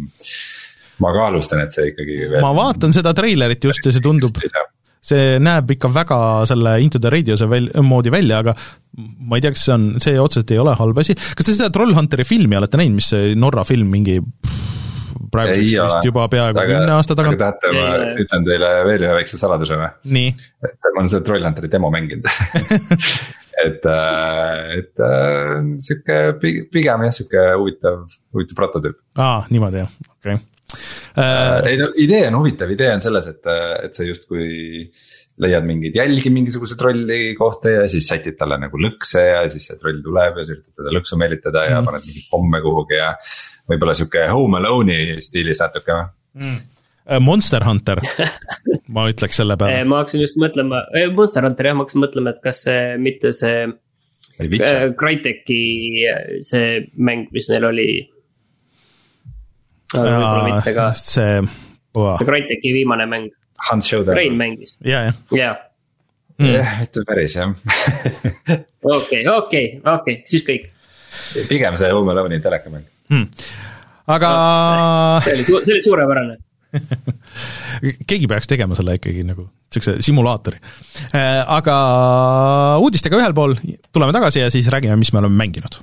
ma kahtlustan, et see ikkagi. ma vaatan seda treilerit just ja see tundub see näeb ikka väga selle Into the Radiose väl-, moodi välja, aga ma ei tea, kas see on, see otseselt ei ole halb asi, kas te seda Trollhunteri filmi olete näinud, mis see Norra film mingi praeguseks vist juba peaaegu kümne aasta tagant. aga tahate, ma ütlen teile veel ühe väikse saladuse või? et ma olen seda Trollhunteri demo mänginud et, äh, et äh, sihuke pigem jah, sihuke huvitav, huvitav prototüüp. aa, niimoodi jah, okei okay. Uh,. ei no idee on huvitav, idee on selles, et, et sa justkui leiad mingeid jälgi mingisuguse trolli kohta ja siis sätid talle nagu lõkse ja siis see troll tuleb ja sa üritad teda lõksu meelitada ja mm. paned mingeid pomme kuhugi ja võib-olla sihuke Home Alone'i stiilis natuke mm.. Äh, Monster Hunter ma ütleks selle peale. ma hakkasin just mõtlema, Monster Hunter jah, ma hakkasin mõtlema, et kas see, mitte see. Äh, Crytek'i see mäng, mis neil oli. võib-olla mitte ka. see. see Crytek'i viimane mäng. Hunt Showdown. Rein mängis. ja, jah. jah jah, mitte päris jah. okei, okei, okei, siis kõik. pigem see Home Alone'i telekamäng hmm aga see oli, see oli suurepärane keegi peaks tegema selle ikkagi nagu niisuguse simulaatori. Äh, aga uudistega ühel pool, tuleme tagasi ja siis räägime, mis me oleme mänginud.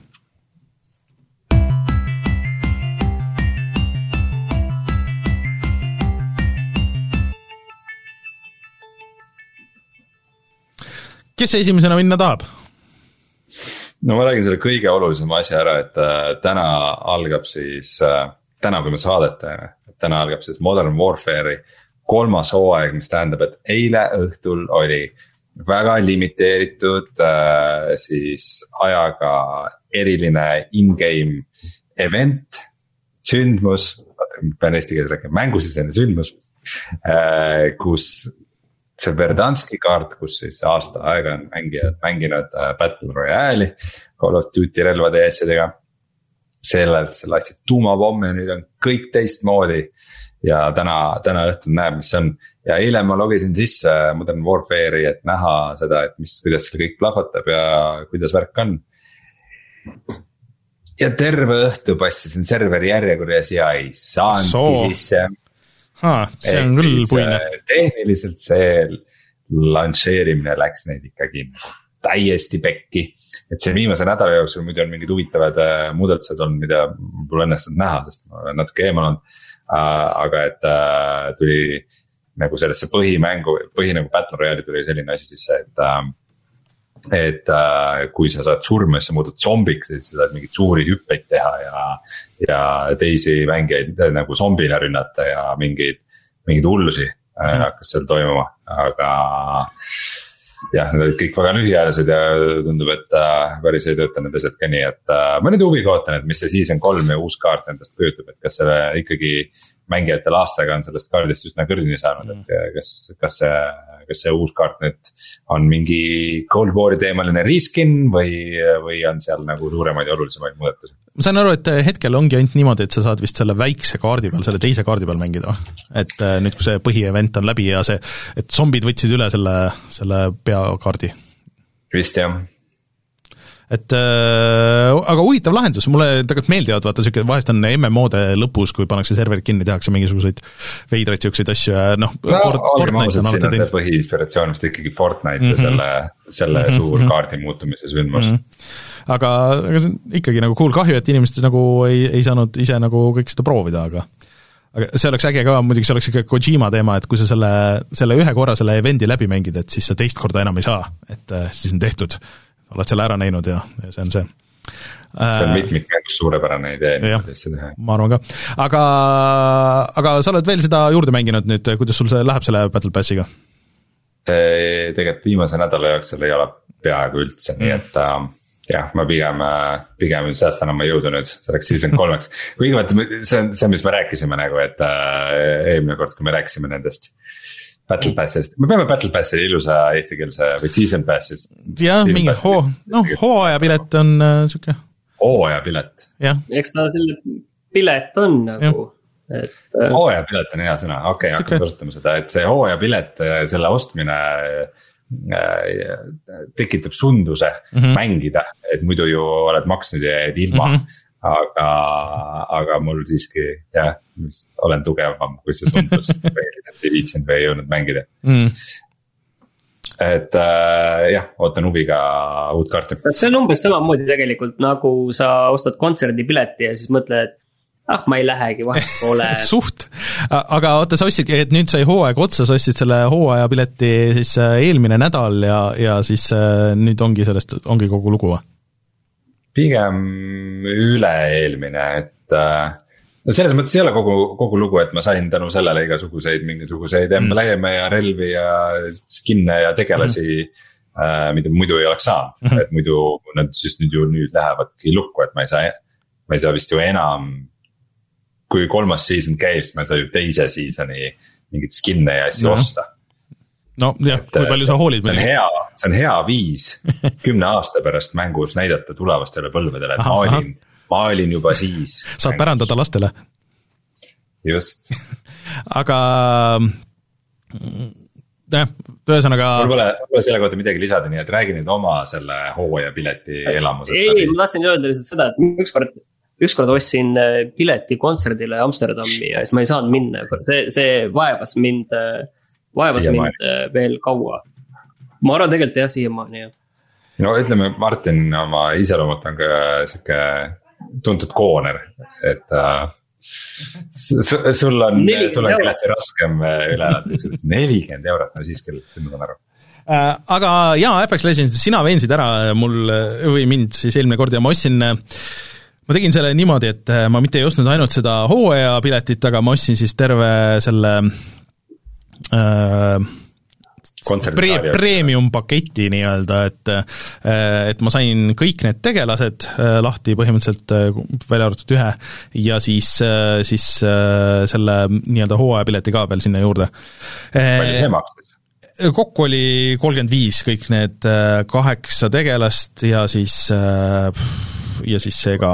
Kes esimesena minna tahab? no ma räägin selle kõige olulisema asja ära, et äh, täna algab siis äh,, täna, kui me saadet teeme, täna algab siis Modern Warfare'i kolmas hooaeg, mis tähendab, et eile õhtul oli väga limiteeritud äh, siis ajaga eriline in-game event, sündmus, pean eesti keeles rääkima, mängusisene sündmus äh,, kus see Verdanski kaart, kus siis aasta aega on mängijad mänginud äh, Battle Royale'i Call of Duty relvade ja asjadega. sellelt sa laitsid tuumapommi ja nüüd on kõik teistmoodi. ja täna, täna õhtul näeb, mis see on ja eile ma logisin sisse Modern Warfare'i, et näha seda, et mis, kuidas seal kõik plahvatab ja kuidas värk on. ja terve õhtu passisin serveri järjekorras ja ei saanudki sisse aa, see on küll puine. tehniliselt see lansseerimine läks neid ikkagi täiesti pekki. et see viimase nädala jooksul muidu on mingid huvitavad äh, muudatused olnud, mida mul pole õnnestunud näha, sest ma olen natuke eemal olnud äh,. aga et äh, tuli nagu sellesse põhimängu, põhi nagu battle royale'i tuli selline asi sisse, et äh,. Et äh, kui sa saad surma, siis sa muutud zombiks, siis sa saad mingeid suuri hüppeid teha ja. ja teisi mängijaid nagu zombina rünnata ja mingeid, mingeid hullusi mm. hakkas seal toimuma, aga. jah, need olid kõik väga lühiajalised ja tundub, et äh, päris ei tööta need asjad ka nii, et äh, ma nüüd huviga ootan, et mis see season kolm ja uus kaart endast kujutab, et kas selle ikkagi mängijatel aastaga on sellest kaardist üsna kõrgini saanud mm., et kas, kas see kas see uus kaart nüüd on mingi Cold War'i teemaline reskin või, või on seal nagu suuremaid ja olulisemaid muudatusi? ma saan aru, et hetkel ongi ainult niimoodi, et sa saad vist selle väikse kaardi peal, selle teise kaardi peal mängida. et äh, nüüd, kui see põhievent on läbi ja see, et zombid võtsid üle selle, selle peakaardi. vist jah et äh, aga huvitav lahendus, mulle tegelikult meeldivad, vaata sihuke, vahest on MMO-de lõpus, kui pannakse serverid kinni, tehakse mingisuguseid veidraid siukseid asju ja noh no, Fortnite on alati teinud. põhiinspiratsioon vist ikkagi Fortnite mm -hmm. ja mhm. selle, selle mm -hmm. suur mhm. kaardi muutumise sündmus mm. -hmm. aga, aga see on ikkagi nagu cool, kahju, et inimesed nagu ei, ei saanud ise nagu kõik seda proovida, aga aga see oleks äge ka, muidugi see oleks ikka Kojima teema, et kui sa selle, selle ühe korra selle event'i läbi mängid, et siis sa teist korda enam ei saa, et äh, siis on tehtud oled selle ära näinud ja, ja see on see see on äh, mitmikmängus suurepärane idee niimoodi asja teha. ma arvan ka, aga, aga sa oled veel seda juurde mänginud nüüd, kuidas sul see läheb selle Battle Passiga? tegelikult viimase nädala jooksul ei ole peaaegu üldse mm., nii et äh, jah, ma pigem, äh, pigem säästan oma jõudu nüüd selleks season kolmeks. kuigi vaata, see on see, mis me rääkisime nagu, et äh, eelmine kord, kui me rääkisime nendest äh, Battle Passist, me peame Battle Passi ilusa eestikeelse või season pass'ist. jah, mingi hoo, noh hooajapilet on äh, sihuke. hooajapilet. eks ta selle pilet on nagu, et äh.... hooajapilet on hea sõna, okei okay,, hakkame kasutama seda, et see hooajapilet, äh, selle ostmine äh, tekitab sunduse mm -hmm. mängida, et muidu ju oled maksnud ja jääd ilma mm. -hmm aga, aga mul siiski jah, olen tugevam, kui see tundus või lihtsalt ei viitsinud või ei jõudnud mängida mm. et äh, jah, ootan huviga uut kaarti. see on umbes samamoodi tegelikult nagu sa ostad kontserdipileti ja siis mõtled, et ah, ma ei lähegi, vahet pole suht, aga oota, sa ostsidki, et nüüd sai hooaeg otsa, sa ostsid selle hooajapileti siis äh, eelmine nädal ja, ja siis äh, nüüd ongi sellest, ongi kogu lugu või? Pigem üle-eelmine, et äh, no selles mõttes ei ole kogu, kogu lugu, et ma sain tänu sellele igasuguseid mingisuguseid embleeme mm. ja relvi ja skin'e ja tegelasi mm. äh,. mida muidu ei oleks saanud mm, -hmm. et muidu nad siis nüüd ju nüüd lähevadki lukku, et ma ei saa, ma ei saa vist ju enam. kui kolmas season käib, siis ma ei saa ju teise season'i mingeid skin'e ja asju no. osta nojah, kui palju sa hoolid. see on hea, see on hea viis kümne aasta pärast mängus näidata tulevastele põlvedele, et ma olin, ma olin juba siis. saad mängus. pärandada lastele. just aga jah, ühesõnaga. mul pole, mul pole selle kohta midagi lisada, nii et räägi nüüd oma selle hooajapileti elamusest. ei, ma tahtsin öelda lihtsalt seda, et ükskord, ükskord ostsin äh, pileti kontserdile Amsterdami ja siis ma ei saanud minna, see, see vaevas mind äh, vaevas mind äh, veel kaua. ma arvan tegelikult jah, siiamaani jah. no ütleme, Martin oma iseloomult on ka sihuke tuntud kooner, et äh, sul on, sul on kindlasti raskem äh, üle elada, nelikümmend eurot, no siis küll, nüüd ma saan aru äh, aga jaa, Apex Legends, sina veensid ära mul või mind siis eelmine kord ja ma ostsin ma tegin selle niimoodi, et ma mitte ei ostnud ainult seda hooajapiletit, aga ma ostsin siis terve selle pre-, premium paketi nii-öelda, et äh, et ma sain kõik need tegelased äh, lahti põhimõtteliselt, äh, välja arvatud ühe, ja siis, siis selle nii-öelda hooajapileti ka veel sinna juurde. palju see maksis? kokku oli kolmkümmend viis kõik need kaheksa tegelast ja siis, ja siis see ka,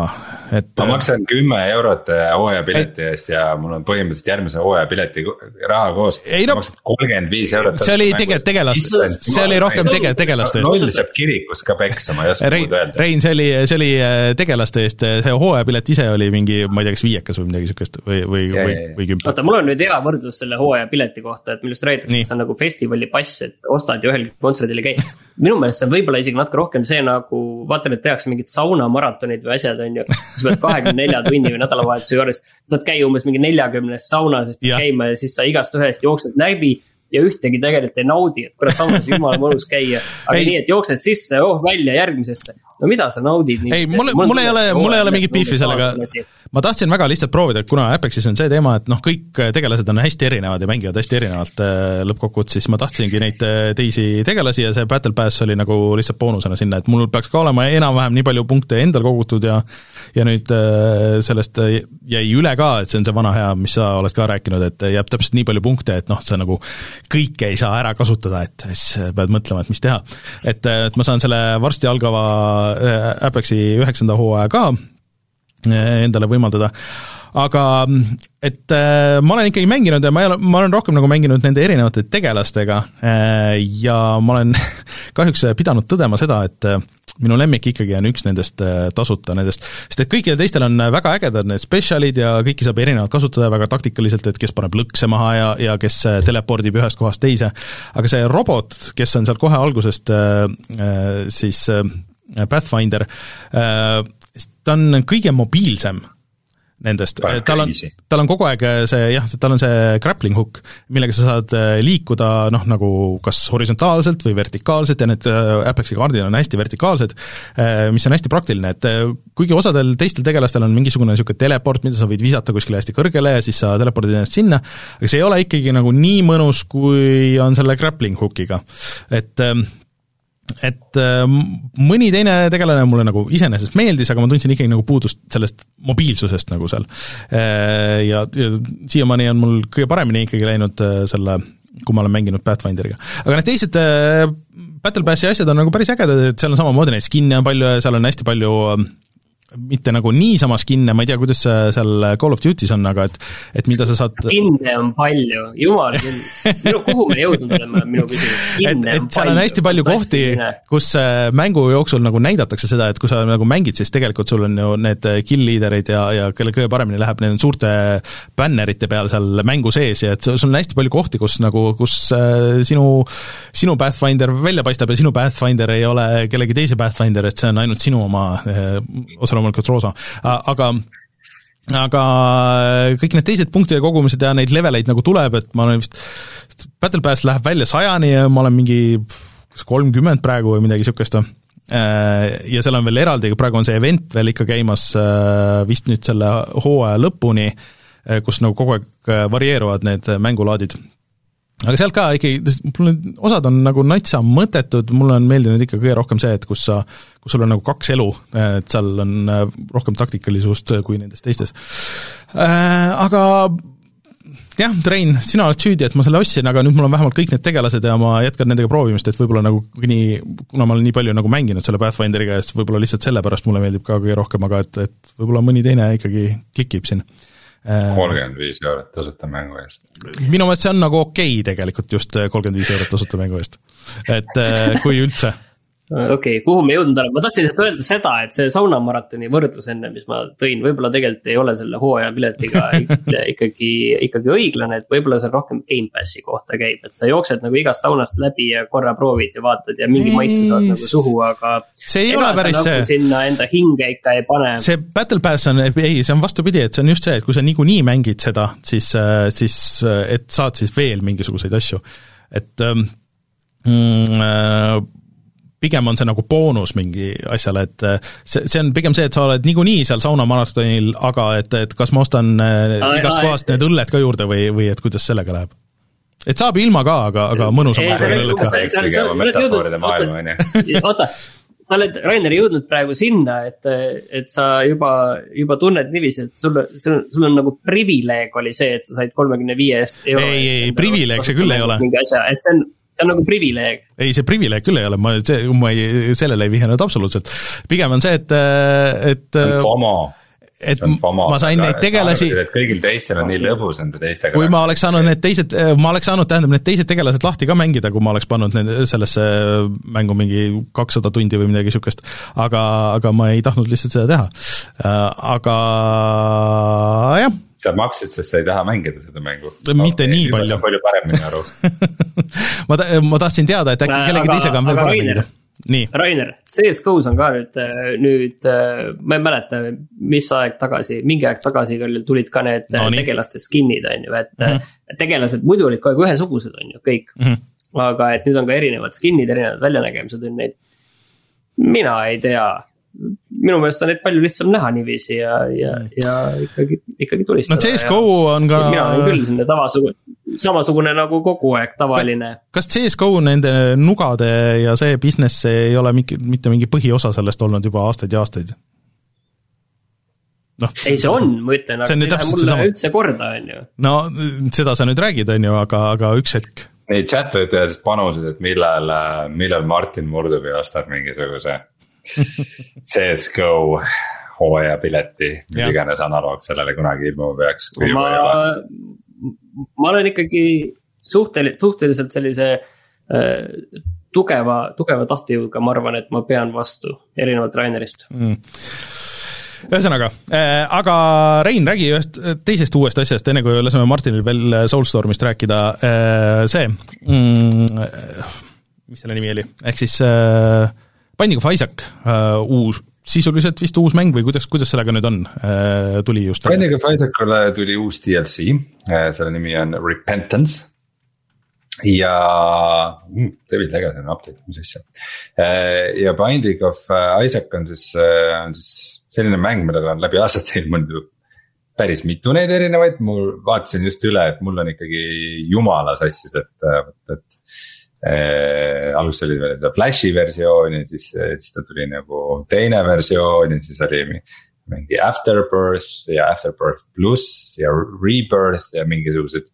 et. ma maksan kümme eurot äh, hooajapileti eest ja mul on põhimõtteliselt järgmise hooajapileti raha koos. No, ma maksan kolmkümmend viis eurot. see oli tegelikult tegelast, see oli rohkem tege-, tegelaste eest. loll saab kirikus ka peksa, ma ei oska muud öelda. Rein, see oli, see oli äh, tegelaste eest, see hooajapilet ise oli mingi, ma ei tea, kas viiekas või midagi sihukest või, või, või, või kümp. oota, mul on nüüd hea võrdlus selle hooajapileti kohta, et millest räägitakse, et see on nagu festivali pass, et ostad ja ühel kontserdil ei käi. minu meelest see on võib-olla isegi natuke rohkem see nagu, vaata, et tehakse mingid saunamaratonid või asjad, on ju sa pead kahekümne nelja tunni või nädalavahetuse juures, saad käia umbes mingi neljakümnes saunas, siis pead käima ja siis sa igast ühest jooksed läbi ja ühtegi tegelikult ei naudi, et kurat, samas jumala mõnus käia. aga ei. nii, et jooksed sisse, oh välja järgmisesse no mida sa naudid? ei, mul, mul ei ole, mul ei ole mingit beefi sellega, ma tahtsin väga lihtsalt proovida, et kuna Apexis on see teema, et noh, kõik tegelased on hästi erinevad ja mängivad hästi erinevalt äh, lõppkokkuvõttes, siis ma tahtsingi neid äh, teisi tegelasi ja see Battle Pass oli nagu lihtsalt boonusena sinna, et mul peaks ka olema enam-vähem nii palju punkte endal kogutud ja ja nüüd äh, sellest jäi üle ka, et see on see vana hea, mis sa oled ka rääkinud, et jääb täpselt nii palju punkte, et noh, sa nagu kõike ei saa ära kasutada, et siis pead mõtlema, et mis teha. et, et ma saan selle varsti algava Apexi üheksanda hooaja ka äh, endale võimaldada, aga et äh, ma olen ikkagi mänginud ja ma ei ole, ma olen rohkem nagu mänginud nende erinevate tegelastega ja ma olen kahjuks pidanud tõdema seda, et minu lemmik ikkagi on üks nendest tasuta nendest, sest et kõikidel teistel on väga ägedad need spetsialid ja kõiki saab erinevalt kasutada väga taktikaliselt, et kes paneb lõkse maha ja, ja kes telepordib ühest kohast teise, aga see robot, kes on seal kohe algusest siis Pathfinder, äh, ta on kõige mobiilsem nendest, tal on, tal on kogu aeg see jah, tal on see grappling hook, millega sa saad äh, liikuda noh, nagu kas horisontaalselt või vertikaalselt ja need äh, Apexi kaardid on hästi vertikaalsed, mis on hästi praktiline, et kuigi osadel teistel tegelastel on mingisugune niisugune teleport, mida sa võid visata kuskile hästi kõrgele ja siis sa telepordid ennast sinna, aga see ei ole ikkagi nagu nii mõnus, kui on selle grappling hook'iga. et ähm, et äh, mõni teine tegelane mulle nagu iseenesest meeldis, aga ma tundsin ikkagi nagu puudust sellest mobiilsusest nagu seal. Äh, ja, ja siiamaani on mul kõige paremini ikkagi läinud äh, selle, kui ma olen mänginud Pathfinderiga. aga need teised Battle Passi asjad on nagu päris ägedad, et seal on samamoodi neid skin'e on palju ja seal on hästi palju mitte nagu niisama skin'e, ma ei tea, kuidas seal Call of Duty's on, aga et, et mida sa saad. Skin'e on palju, jumal küll, minu, kuhu me jõudnud oleme, on minu küsimus. et, et seal on hästi palju kohti, kus äh, mängu jooksul nagu näidatakse seda, et kui sa nagu mängid, siis tegelikult sul on ju need kill leader'id ja, ja kelle kõige paremini läheb, need on suurte bännerite peal seal mängu sees ja et sul on hästi palju kohti, kus nagu, kus äh, sinu, sinu Pathfinder välja paistab ja sinu Pathfinder ei ole kellegi teise Pathfinder, et see on ainult sinu oma äh, osa loomulikult roosa, aga aga kõik need teised punktide kogumised ja neid leveleid nagu tuleb, et ma olen vist, Battle Pass läheb välja sajani ja ma olen mingi kas kolmkümmend praegu või midagi niisugust ja seal on veel eraldi, praegu on see event veel ikka käimas vist nüüd selle hooaja lõpuni, kus nagu kogu aeg varieeruvad need mängulaadid aga sealt ka ikkagi, mul need osad on nagu natsa mõttetud, mulle on meeldinud ikka kõige rohkem see, et kus sa, kus sul on nagu kaks elu, et seal on äh, rohkem taktikalisust kui nendes teistes. Äh, aga jah, Rein, sina oled süüdi, et ma selle ostsin, aga nüüd mul on vähemalt kõik need tegelased ja ma jätkan nendega proovimist, et võib-olla nagu nii, kuna ma olen nii palju nagu mänginud selle Pathfinderiga, et võib-olla lihtsalt sellepärast mulle meeldib ka kõige rohkem, aga et, et võib-olla mõni teine ikkagi klikib siin Äh, kolmkümmend viis eurot tasuta mängu eest. minu meelest see on nagu okei okay tegelikult just äh, kolmkümmend viis eurot tasuta mängu eest, et äh, kui üldse okei okay,, kuhu me jõudnud oleme, ma tahtsin lihtsalt öelda seda, et see saunamaratoni võrdlus enne, mis ma tõin, võib-olla tegelikult ei ole selle hooajapiletiga ikkagi, ikkagi õiglane, et võib-olla see rohkem Gamepassi kohta käib, et sa jooksed nagu igast saunast läbi ja korra proovid ja vaatad ja mingi maitse saad nagu suhu, aga. see ei ole päris nagu see. sinna enda hinge ikka ei pane. see Battle Pass on, ei, see on vastupidi, et see on just see, et kui sa niikuinii mängid seda, siis, siis et saad siis veel mingisuguseid asju, et ähm, mm, äh, pigem on see nagu boonus mingi asjale, et äh, see, see on pigem see, et sa oled niikuinii seal saunamaratonil, aga et, et kas ma ostan äh, igast kohast need õlled ka juurde või, või et kuidas sellega läheb? et saab ilma ka, aga, aga mõnusam on õlled ka. oota, sa oled, Rainer, jõudnud praegu sinna, et, et sa juba, juba tunned niiviisi, et sul, sul, sul on nagu privileeg oli see, et sa said kolmekümne viie eest. ei, ei, ei, privileeg see küll ei ole. mingi asja, et see on see on nagu privileeg. ei, see privileeg küll ei ole, ma, see, ma ei, sellele ei vihjanud absoluutselt. pigem on see, et, et. on FOMO et ma sain neid tegelasi. kõigil teistel on nii lõbus nende teistega. kui ma oleks saanud need teised, ma oleks saanud, tähendab, need teised tegelased lahti ka mängida, kui ma oleks pannud need sellesse mängu mingi kakssada tundi või midagi niisugust. aga, aga ma ei tahtnud lihtsalt seda teha. Äh, aga jah sa maksid, sest sa ei taha mängida seda mängu. mitte okay, nii palju. palju paremini aru ma ta-, ma tahtsin teada, et äkki kellegi teisega on veel parem mängida nii, Rainer, CS-GO-s on ka nüüd, nüüd äh, ma ei mäleta, mis aeg tagasi, mingi aeg tagasi küll tulid ka need No no, nii. tegelaste skin'id on ju, et mm. -hmm. tegelased muidu olid kogu aeg ühesugused on ju kõik mm. -hmm. aga et nüüd on ka erinevad skin'id, erinevad väljanägemised on neid. mina ei tea, minu meelest on neid palju lihtsam näha niiviisi ja, ja, ja ikkagi, ikkagi no tulistada. CS-GO on ka mina olen küll selline tavasugune, samasugune nagu kogu aeg tavaline. kas CS-GO nende nugade ja see business ei ole mingi, mitte mingi põhiosa sellest olnud juba aastaid ja aastaid? noh, ei, see on, ma ütlen, aga see ei lähe mulle seesama. üldse korda, on ju. no seda sa nüüd räägid, on ju, aga, aga üks hetk. Neid chat võtjaid panusid, et millal, millal Martin murdub ja ostab mingisuguse CS-GO hooajapileti, mis iganes analoog sellele kunagi ilmuma peaks. ma, ma olen ikkagi suhteliselt, suhteliselt sellise äh, tugeva, tugeva tahtejõuga, ma arvan, et ma pean vastu, erinevalt Rainerist. ühesõnaga äh,, aga Rein, räägi ühest äh, teisest uuest asjast, enne kui laseme Martinil veel Soulstormist rääkida. Äh,, see mm,, mis selle nimi oli, ehk siis äh, Binding of Isaac äh,, uus, sisuliselt vist uus mäng või kuidas, kuidas sellega nüüd on äh,, tuli just? Binding of Isaacule tuli uus DLC, selle nimi on Repentance. ja mm,, David Legacy on update, mis asja. ja Binding of Isaac on siis, on siis selline mäng, millel on läbi aastate ilmunud päris mitu neid erinevaid, mul vaatasin just üle, et mul on ikkagi jumala sassis, et, et. Äh, alguses oli veel seda Flashi versioon ja siis, siis ta tuli nagu teine versioon ja siis oli mi- mingi Afterbirth ja Afterbirth pluss ja Rebirth ja mingisugused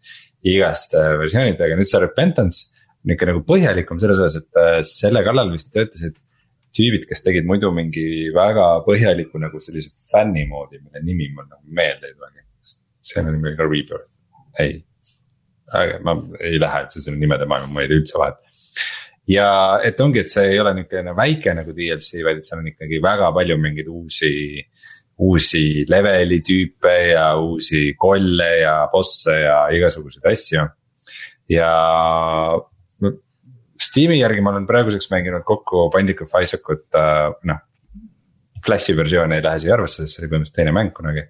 igast äh, versioonid, aga nüüd see Repentance on ikka nagu põhjalikum selles osas, et äh, selle kallal vist töötasid tüübid, kes tegid muidu mingi väga põhjaliku nagu sellise fänni moodi, mille nimi mul nagu meelde ei tulegi. nimi oli ka Rebirth, ei. Ma ei lähe üldse selle nimede maailma, ma ei tea üldse vahet. ja et ongi, et see ei ole niisugune väike nagu DLC, vaid et seal on ikkagi väga palju mingeid uusi uusi leveli tüüpe ja uusi kolle ja bosse ja igasuguseid asju. ja Steam'i järgi ma olen praeguseks mänginud kokku Bandic of Isaacut äh, noh. Flashi versioon ei lähe siia arvesse, sest see oli põhimõtteliselt teine mäng kunagi.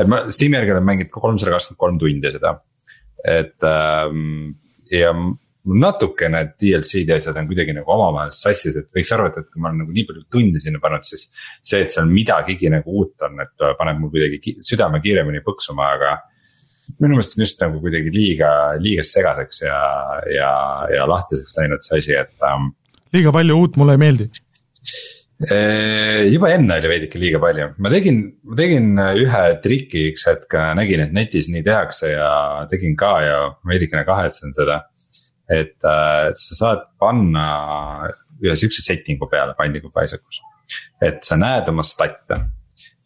et ma Steam'i järgi olen mänginud kolmsada kakskümmend kolm tundi seda. Et ähm, ja natukene DLC-d ja asjad on kuidagi nagu omavahel sassis, et võiks arvata, et kui ma olen nagu nii palju tunde sinna pannud, siis. see, et seal midagigi nagu uut on, et paneb mul kuidagi südame kiiremini põksuma, aga minu meelest on just nagu kuidagi liiga, liiga segaseks ja, ja, ja lahtiseks läinud see asi, et ähm,. liiga palju uut mulle ei meeldi. Juba enne oli veidike liiga palju, ma tegin, ma tegin ühe triki üks hetk, nägin, et netis nii tehakse ja tegin ka ja veidikene kahetsen seda. et äh, sa saad panna ühe siukse setting'u peale Binding of Isaacus, et sa näed oma stat'e.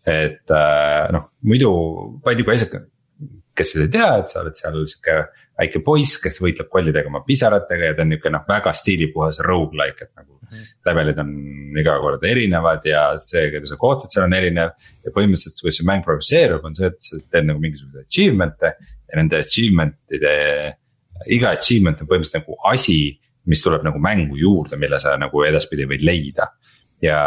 et äh, noh, muidu Binding of Isaac, kes ei tea, et sa oled seal sihuke väike poiss, kes võitleb kollidega oma pisaratega ja ta on nihuke noh, väga stiilipuhas rogu-like, et nagu levelid on iga kord erinevad ja see, keda sa kohtad seal on erinev. ja põhimõtteliselt, kuidas see mäng progresseerub, on see, et sa teed nagu mingisuguseid achievement'e ja nende achievement'ide. iga achievement on põhimõtteliselt nagu asi, mis tuleb nagu mängu juurde, mille sa nagu edaspidi võid leida. ja,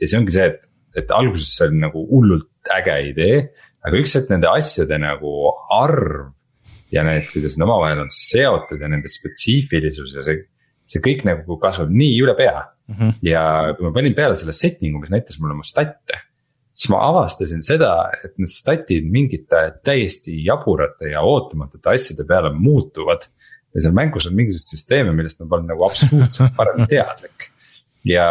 ja see ongi see, et, et alguses see oli nagu hullult äge idee, aga üks hetk nende asjade nagu arv ja need, kuidas nad omavahel on seotud ja nende spetsiifilisus ja see, see kõik nagu kasvab nii üle pea mm. -hmm. ja kui ma panin peale selle setting'u, mis näitas mulle mu stat'e, siis ma avastasin seda, et need stat'id mingite täiesti jaburate ja ootamatute asjade peale muutuvad. ja seal mängus on mingisuguseid süsteeme, millest ma polnud nagu absoluutselt varem teadlik. ja,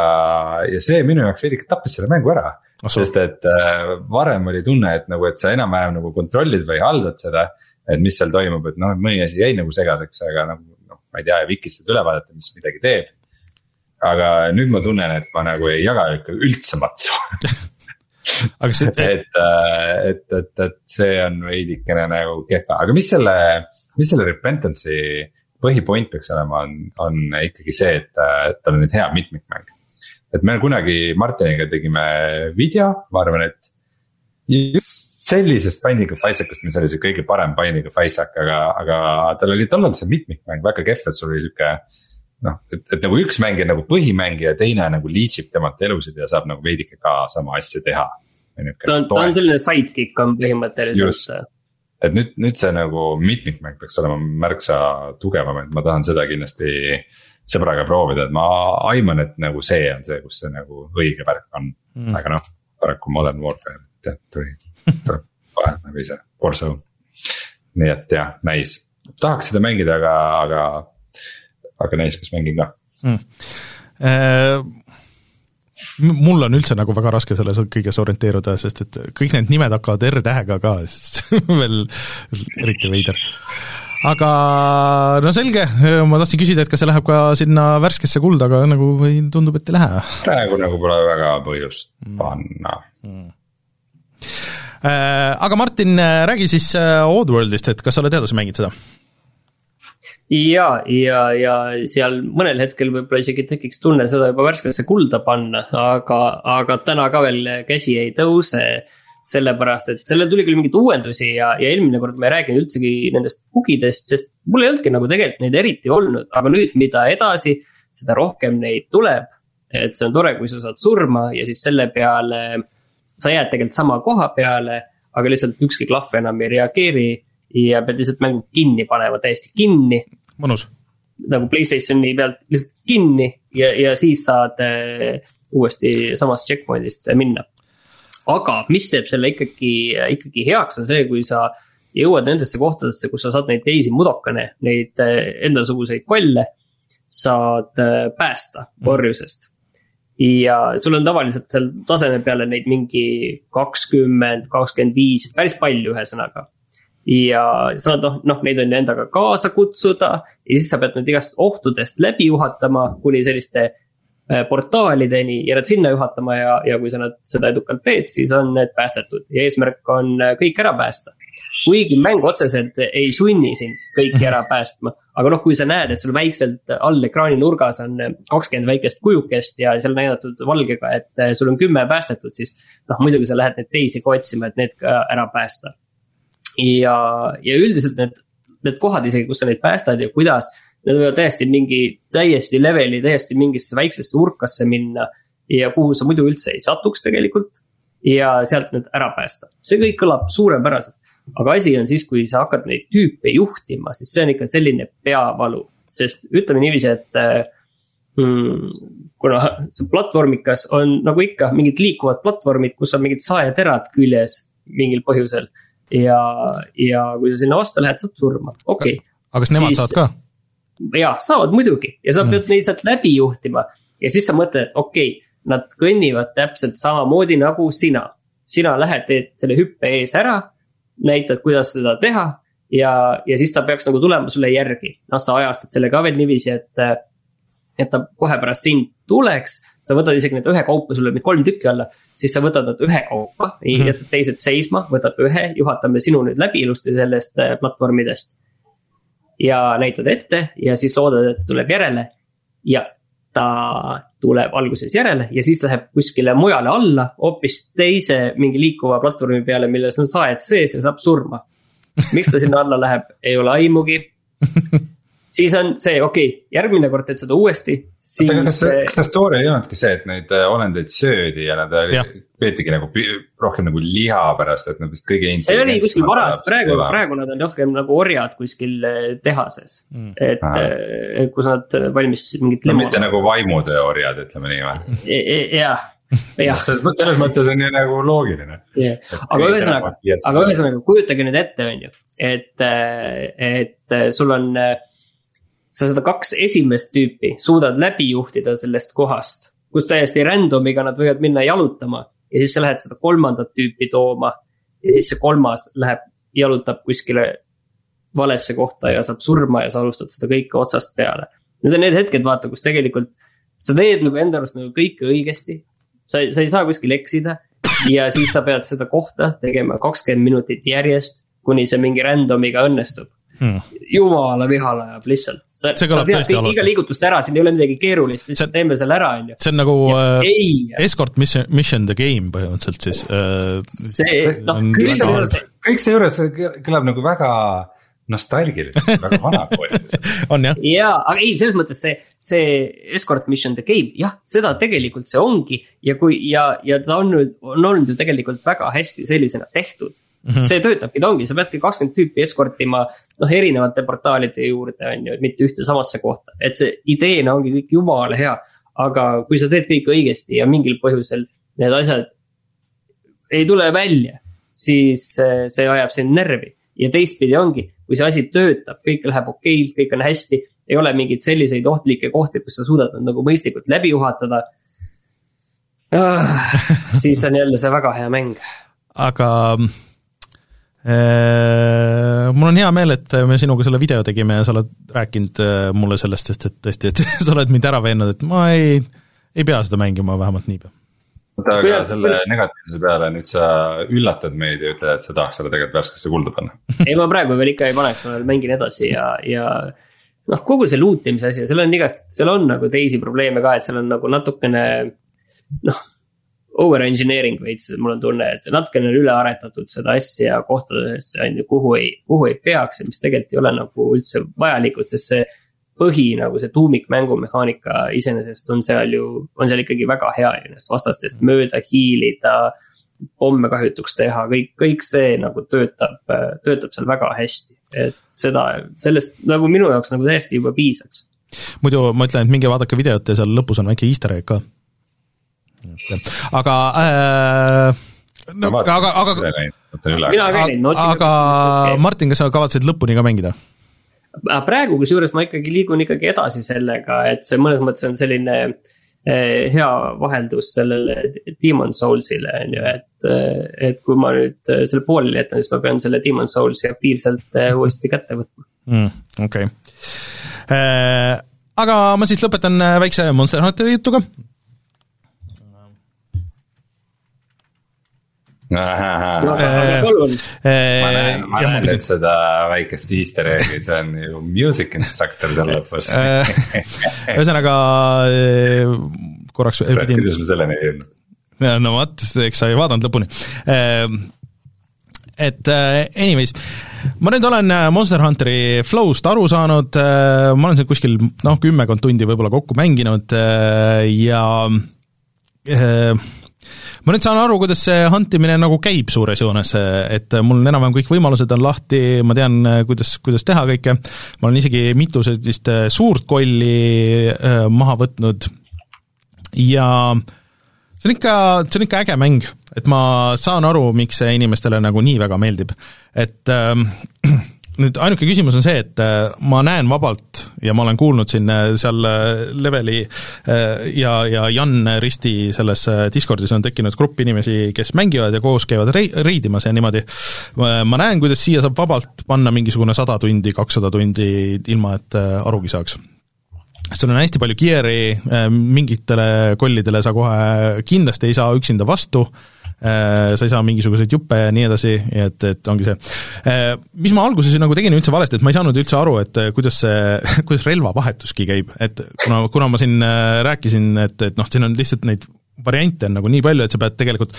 ja see minu jaoks veidike tappis selle mängu ära soo. sest et äh, varem oli tunne, et nagu, et sa enam-vähem nagu kontrollid või haldad seda. Et mis seal toimub, et noh, mõni asi jäi nagu segaseks, aga nagu noh, ma ei tea, Vikist saad üle vaadata, mis midagi teeb. aga nüüd ma tunnen, et ma nagu ei jaga ikka üldse matsu. aga see, et, et, et, et see on veidikene nagu kehva, aga mis selle, mis selle Repentance'i põhipoint peaks olema, on, on ikkagi see, et äh, tal on nüüd hea mitmikmäng. et me kunagi Martiniga tegime video, ma arvan, et just sellisest of Isaacust, mis oli see kõige parem of Isaac, aga, aga tal oli tollal see mitmikmäng väga kehv, et sul oli sihuke noh, et, et nagu üks mängija nagu põhimängija, teine nagu lead ib temalt elusid ja saab nagu veidike ka sama asja teha. ta on, ta on selline sidekick on põhimõtteliselt. et nüüd, nüüd see nagu mitmikmäng peaks olema märksa tugevam, et ma tahan seda kindlasti sõbraga proovida, et ma aiman, et nagu see on see, kus see nagu õige värk on mm., aga noh, paraku Modern Warfare, tead, tuli, tuleb kohe nagu ise, Warzone. nii et jah, nice, tahaks seda mängida, aga, aga, aga nice, kas mängin ka. Mm.. Äh, mul on üldse nagu väga raske selles kõiges orienteeruda, sest et kõik need nimed hakkavad R-tähega ka, veel eriti veider. Aga no selge, ma tahtsin küsida, et kas see läheb ka sinna värskesse kulda, aga nagu tundub, et ei lähe. praegu nagu pole väga põhjust mm. panna. Mm.. Aga Martin, räägi siis äh, Oddworldist, et kas sa oled edasi mänginud seda? ja, ja, ja seal mõnel hetkel võib-olla isegi tekiks tunne seda juba värskesse kulda panna, aga, aga täna ka veel käsi ei tõuse sellepärast et sellel tuli küll mingeid uuendusi ja, ja eelmine kord ma ei rääkinud üldsegi nendest bugidest, sest mul ei olnudki nagu tegelikult neid eriti olnud, aga nüüd, mida edasi, seda rohkem neid tuleb. et see on tore, kui sa saad surma ja siis selle peale sa jääd tegelikult sama koha peale, aga lihtsalt ükski klahv enam ei reageeri ja pead lihtsalt mängu kinni panema, täiesti kinni. mõnus. nagu Playstationi pealt lihtsalt kinni ja, ja siis saad äh, uuesti samast checkpoint'ist minna aga mis teeb selle ikkagi, ikkagi heaks, on see, kui sa jõuad nendesse kohtadesse, kus sa saad neid teisi mudokane, neid eh, endasuguseid kolle, saad eh, päästa mhm. orjusest. Ja sul on tavaliselt seal taseme peale neid mingi kakskümmend, kakskümmend viis, päris palju, ühesõnaga ja saad noh, noh, neid on endaga kaasa kutsuda ja siis sa pead nad igast ohtudest läbi juhatama kuni selliste Äh, portaalideni ja nad sinna juhatama ja, ja kui sa nad seda edukalt teed, siis on need päästetud ja eesmärk on äh, kõik ära päästa. Kuigi mäng otseselt ei sunni sind kõiki ära päästma, aga noh, kui sa näed, et sul väikselt all ekraani nurgas on kakskümmend väikest kujukest ja seal näidatud valgega, et äh, sul on kümme päästetud, siis noh, muidugi sa lähed neid teisi ka otsima, et need ka ära päästa. ja, ja üldiselt need, need kohad isegi, kus sa neid päästad ja kuidas Need võivad täiesti mingi, täiesti leveli, täiesti mingisse väiksesse urkasse minna ja kuhu sa muidu üldse ei satuks tegelikult. ja sealt nüüd ära päästa, see kõik kõlab suurepäraselt. Aga asi on siis, kui sa hakkad neid tüüpe juhtima, siis see on ikka selline peavalu, sest ütleme niiviisi, et mm, kuna see platvormikas on nagu ikka mingid liikuvad platvormid, kus on mingid saeterad küljes mingil põhjusel. ja, ja kui sa sinna vastu lähed, saad surma, okei okay.. aga kas nemad siis, saavad ka? jah, saavad muidugi ja sa mm. pead neid sealt läbi juhtima. ja siis sa mõtled, et okei okay,, nad kõnnivad täpselt samamoodi nagu sina. sina lähed, teed selle hüppe ees ära, näitad, kuidas seda teha ja, ja siis ta peaks nagu tulema sulle järgi. noh, sa ajastad selle ka veel niiviisi, et, et ta kohe pärast sind tuleks. sa võtad isegi need ühekaupa, sul on neid kolm tükki alla, siis sa võtad nad ühekaupa mm, -hmm. jätad teised seisma, võtad ühe, juhatame sinu nüüd läbi ilusti sellest äh, platvormidest ja näitad ette ja siis loodad, et tuleb järele. ja ta tuleb alguses järele ja siis läheb kuskile mujale alla, hoopis teise mingi liikuva platvormi peale, milles on saed sees ja saab surma. miks ta sinna alla läheb, ei ole aimugi siis on see, okei okay,, järgmine kord teed seda uuesti, siis. kas see, kas see story ei olnudki see, et neid äh, olendeid söödi ja nad peetigi nagu rohkem nagu liha pärast, et nad vist kõige. see oli kuskil varas, praegu, praegu nad on rohkem nagu orjad kuskil äh, tehases mm.. et, äh, kus nad valmistasid mingit no,. mitte nagu vaimutöö orjad, ütleme nii või? E, e, jah jah. selles mõttes, selles mõttes on ju nagu loogiline yeah.. aga ühesõnaga, aga ühesõnaga kujutage nüüd ette, on ju, et, et sul on sa seda kaks esimest tüüpi suudad läbi juhtida sellest kohast, kus täiesti random'iga nad võivad minna jalutama ja siis sa lähed seda kolmandat tüüpi tooma. ja siis see kolmas läheb, jalutab kuskile valesse kohta ja saab surma ja sa alustad seda kõike otsast peale. Need on need hetked, vaata, kus tegelikult sa teed nagu enda arust nagu kõike õigesti. sa sa ei saa kuskil eksida ja siis sa pead seda kohta tegema kakskümmend minutit järjest, kuni see mingi random'iga õnnestub hmm. jumala vihale ajab lihtsalt. sa, sa tead kõik iga liigutust ära, siin ei ole midagi keerulist, lihtsalt teeme selle ära, on ju. see on nagu äh, ei, escort mission, mission the game põhimõtteliselt siis äh,. see, noh, kõik seejuures kõlab nagu väga nostalgiliselt väga vanakoolilised on jah? jaa, aga ei, selles mõttes see, see escort mission the game, jah, seda tegelikult see ongi ja kui ja, ja ta on nüüd, on olnud ju tegelikult väga hästi sellisena tehtud Mm -hmm. see töötabki, ta ongi, sa peadki kakskümmend tüüpi eskortima noh, erinevate portaalide juurde on ju, et mitte ühte samasse kohta, et see ideena ongi kõik jumala hea. aga kui sa teed kõike õigesti ja mingil põhjusel need asjad ei tule välja, siis see ajab sind närvi ja teistpidi ongi, kui see asi töötab, kõik läheb okeilt, kõik on hästi, ei ole mingeid selliseid ohtlikke kohti, kus sa suudad nad nagu mõistlikult läbi juhatada ah,. siis on jälle see väga hea mäng. aga mul on hea meel, et me sinuga selle video tegime ja sa oled rääkinud äh, mulle sellest, sest et tõesti, et sa oled mind ära veennud, et ma ei, ei pea seda mängima vähemalt niipea oota, aga selle negatiivse peale nüüd sa üllatad meid ja ütled, et sa tahaks selle tegelikult värskesse kulda panna ei, ma praegu veel ikka ei paneks, ma veel mängin edasi ja, ja noh, kogu see loot imise asi, seal on igast, seal on nagu teisi probleeme ka, et seal on nagu natukene noh. Over engineering veits, mul on tunne, et natukene on üle aretatud seda asja kohtadesse on ju, kuhu ei, kuhu ei peaks ja mis tegelikult ei ole nagu üldse vajalikud, sest see põhi nagu see tuumikmängumehaanika iseenesest on seal ju, on seal ikkagi väga hea ennast vastastest mööda hiilida. pomme kahjutuks teha, kõik, kõik see nagu töötab, töötab seal väga hästi, et seda, sellest nagu minu jaoks nagu täiesti juba piisaks. muidu ma ütlen, et minge vaadake videot ja seal lõpus on väike easter egg ka. Aga äh, no aga, aga, aga, aga, aga Martin, kas sa kavatsesid lõpuni ka mängida? praegu kusjuures ma ikkagi liigun ikkagi edasi sellega, et see mõnes mõttes on selline eh, hea vaheldus sellele Demon Soulsile on ju, et, eh, et kui ma nüüd selle pooleli jätan, siis ma pean selle Demon Soulsi aktiivselt uuesti kätte võtma mm,. okei okay., aga ma siis lõpetan väikse Monster Hunteri jutuga no, aga palun. ma näen, ma näen nüüd seda väikest easter egg'i, see on ju music instructor seal lõpus ühesõnaga korraks pidin. kuidas me selleni ei jõudnud? no vot, eks sa ei vaadanud lõpuni et anyways, ma nüüd olen Monster Hunteri flow'st aru saanud, ma olen seal kuskil noh, kümmekond tundi võib-olla kokku mänginud ja ma nüüd saan aru, kuidas see hunt imine nagu käib suures joones, et mul on enam-vähem kõik võimalused on lahti, ma tean, kuidas, kuidas teha kõike, ma olen isegi mitu sellist äh, suurt kolli äh, maha võtnud. Ja see on ikka, see on ikka äge mäng, et ma saan aru, miks see inimestele nagu nii väga meeldib, et äh, nüüd ainuke küsimus on see, et äh, ma näen vabalt ja ma olen kuulnud siin äh, seal äh, Leveli ja, ja Jan Risti selles Discordis on tekkinud grupp inimesi, kes mängivad ja koos käivad rei-, reidimas ja niimoodi. ma näen, kuidas siia saab vabalt panna mingisugune sada tundi, kakssada tundi, ilma et arugi saaks sul on hästi palju gear'i, mingitele kollidele sa kohe kindlasti ei saa üksinda vastu Äh, sa ei saa mingisuguseid juppe ja nii edasi, et, et ongi see. Äh, mis ma alguses nagu tegin üldse valesti, et ma ei saanud üldse aru, et äh, kuidas see, kuidas relvavahetuski käib, et kuna, kuna ma siin rääkisin, et, et noh, siin on lihtsalt neid variante on nagu nii palju, et sa pead tegelikult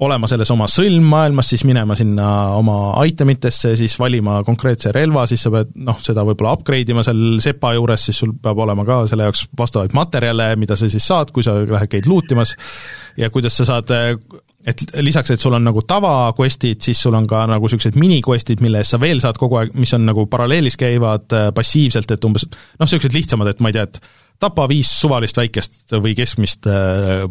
olema selles oma sõlmmaailmas, siis minema sinna oma item itesse, siis valima konkreetse relva, siis sa pead noh, seda võib-olla upgrade ima seal sepa juures, siis sul peab olema ka selle jaoks vastavaid materjale, mida sa siis saad, kui sa lähed, käid loot imas, ja kuidas sa saad et lisaks, et sul on nagu tavaquest'id, siis sul on ka nagu niisugused mini-quest'id, mille eest sa veel saad kogu aeg, mis on nagu paralleelis käivad äh, passiivselt, et umbes noh, niisugused lihtsamad, et ma ei tea, et tapa viis suvalist väikest või keskmist äh,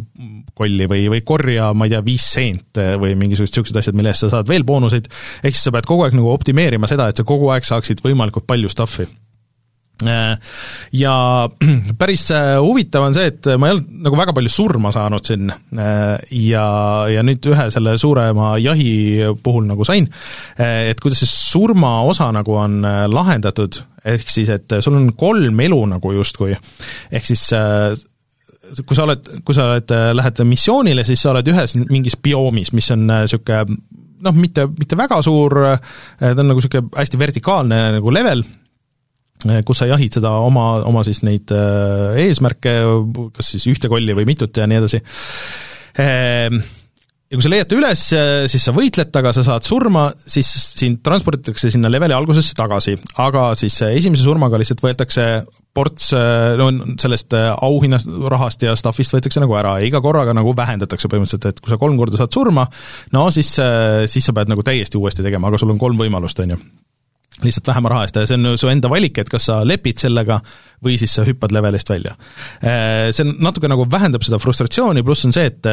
kolli või, või korja, ma ei tea, viis seent äh, või mingisugused niisugused asjad, mille eest sa saad veel boonuseid, ehk siis sa pead kogu aeg nagu optimeerima seda, et sa kogu aeg saaksid võimalikult palju stuff'i ja päris äh, huvitav on see, et ma ei olnud nagu väga palju surma saanud siin. Äh, ja, ja nüüd ühe selle suurema jahi puhul nagu sain, et kuidas see surmaosa nagu on lahendatud, ehk siis, et sul on kolm elu nagu justkui, ehk siis kui sa oled, kui sa oled, lähed missioonile, siis sa oled ühes mingis bioomis, mis on niisugune noh, mitte, mitte väga suur, ta on nagu niisugune hästi vertikaalne nagu level kus sa jahid seda oma, oma siis neid eh, eesmärke, kas siis ühte kolli või mitut ja nii edasi. Ehm, ja kui sa leiad ta üles, siis sa võitled temaga, sa saad surma, siis sind transporditakse sinna leveli algusesse tagasi, aga siis esimese surmaga lihtsalt võetakse ports no sellest auhinnast, rahast ja stuff'ist võetakse nagu ära. Ja iga korraga nagu vähendatakse põhimõtteliselt, et kui sa kolm korda saad surma, no siis, siis sa pead nagu täiesti uuesti tegema, aga sul on kolm võimalust, on ju lihtsalt vähema raha eest ja see on su enda valik, et kas sa lepid sellega või siis sa hüppad levelist välja. See natuke nagu vähendab seda frustratsiooni, pluss on see, et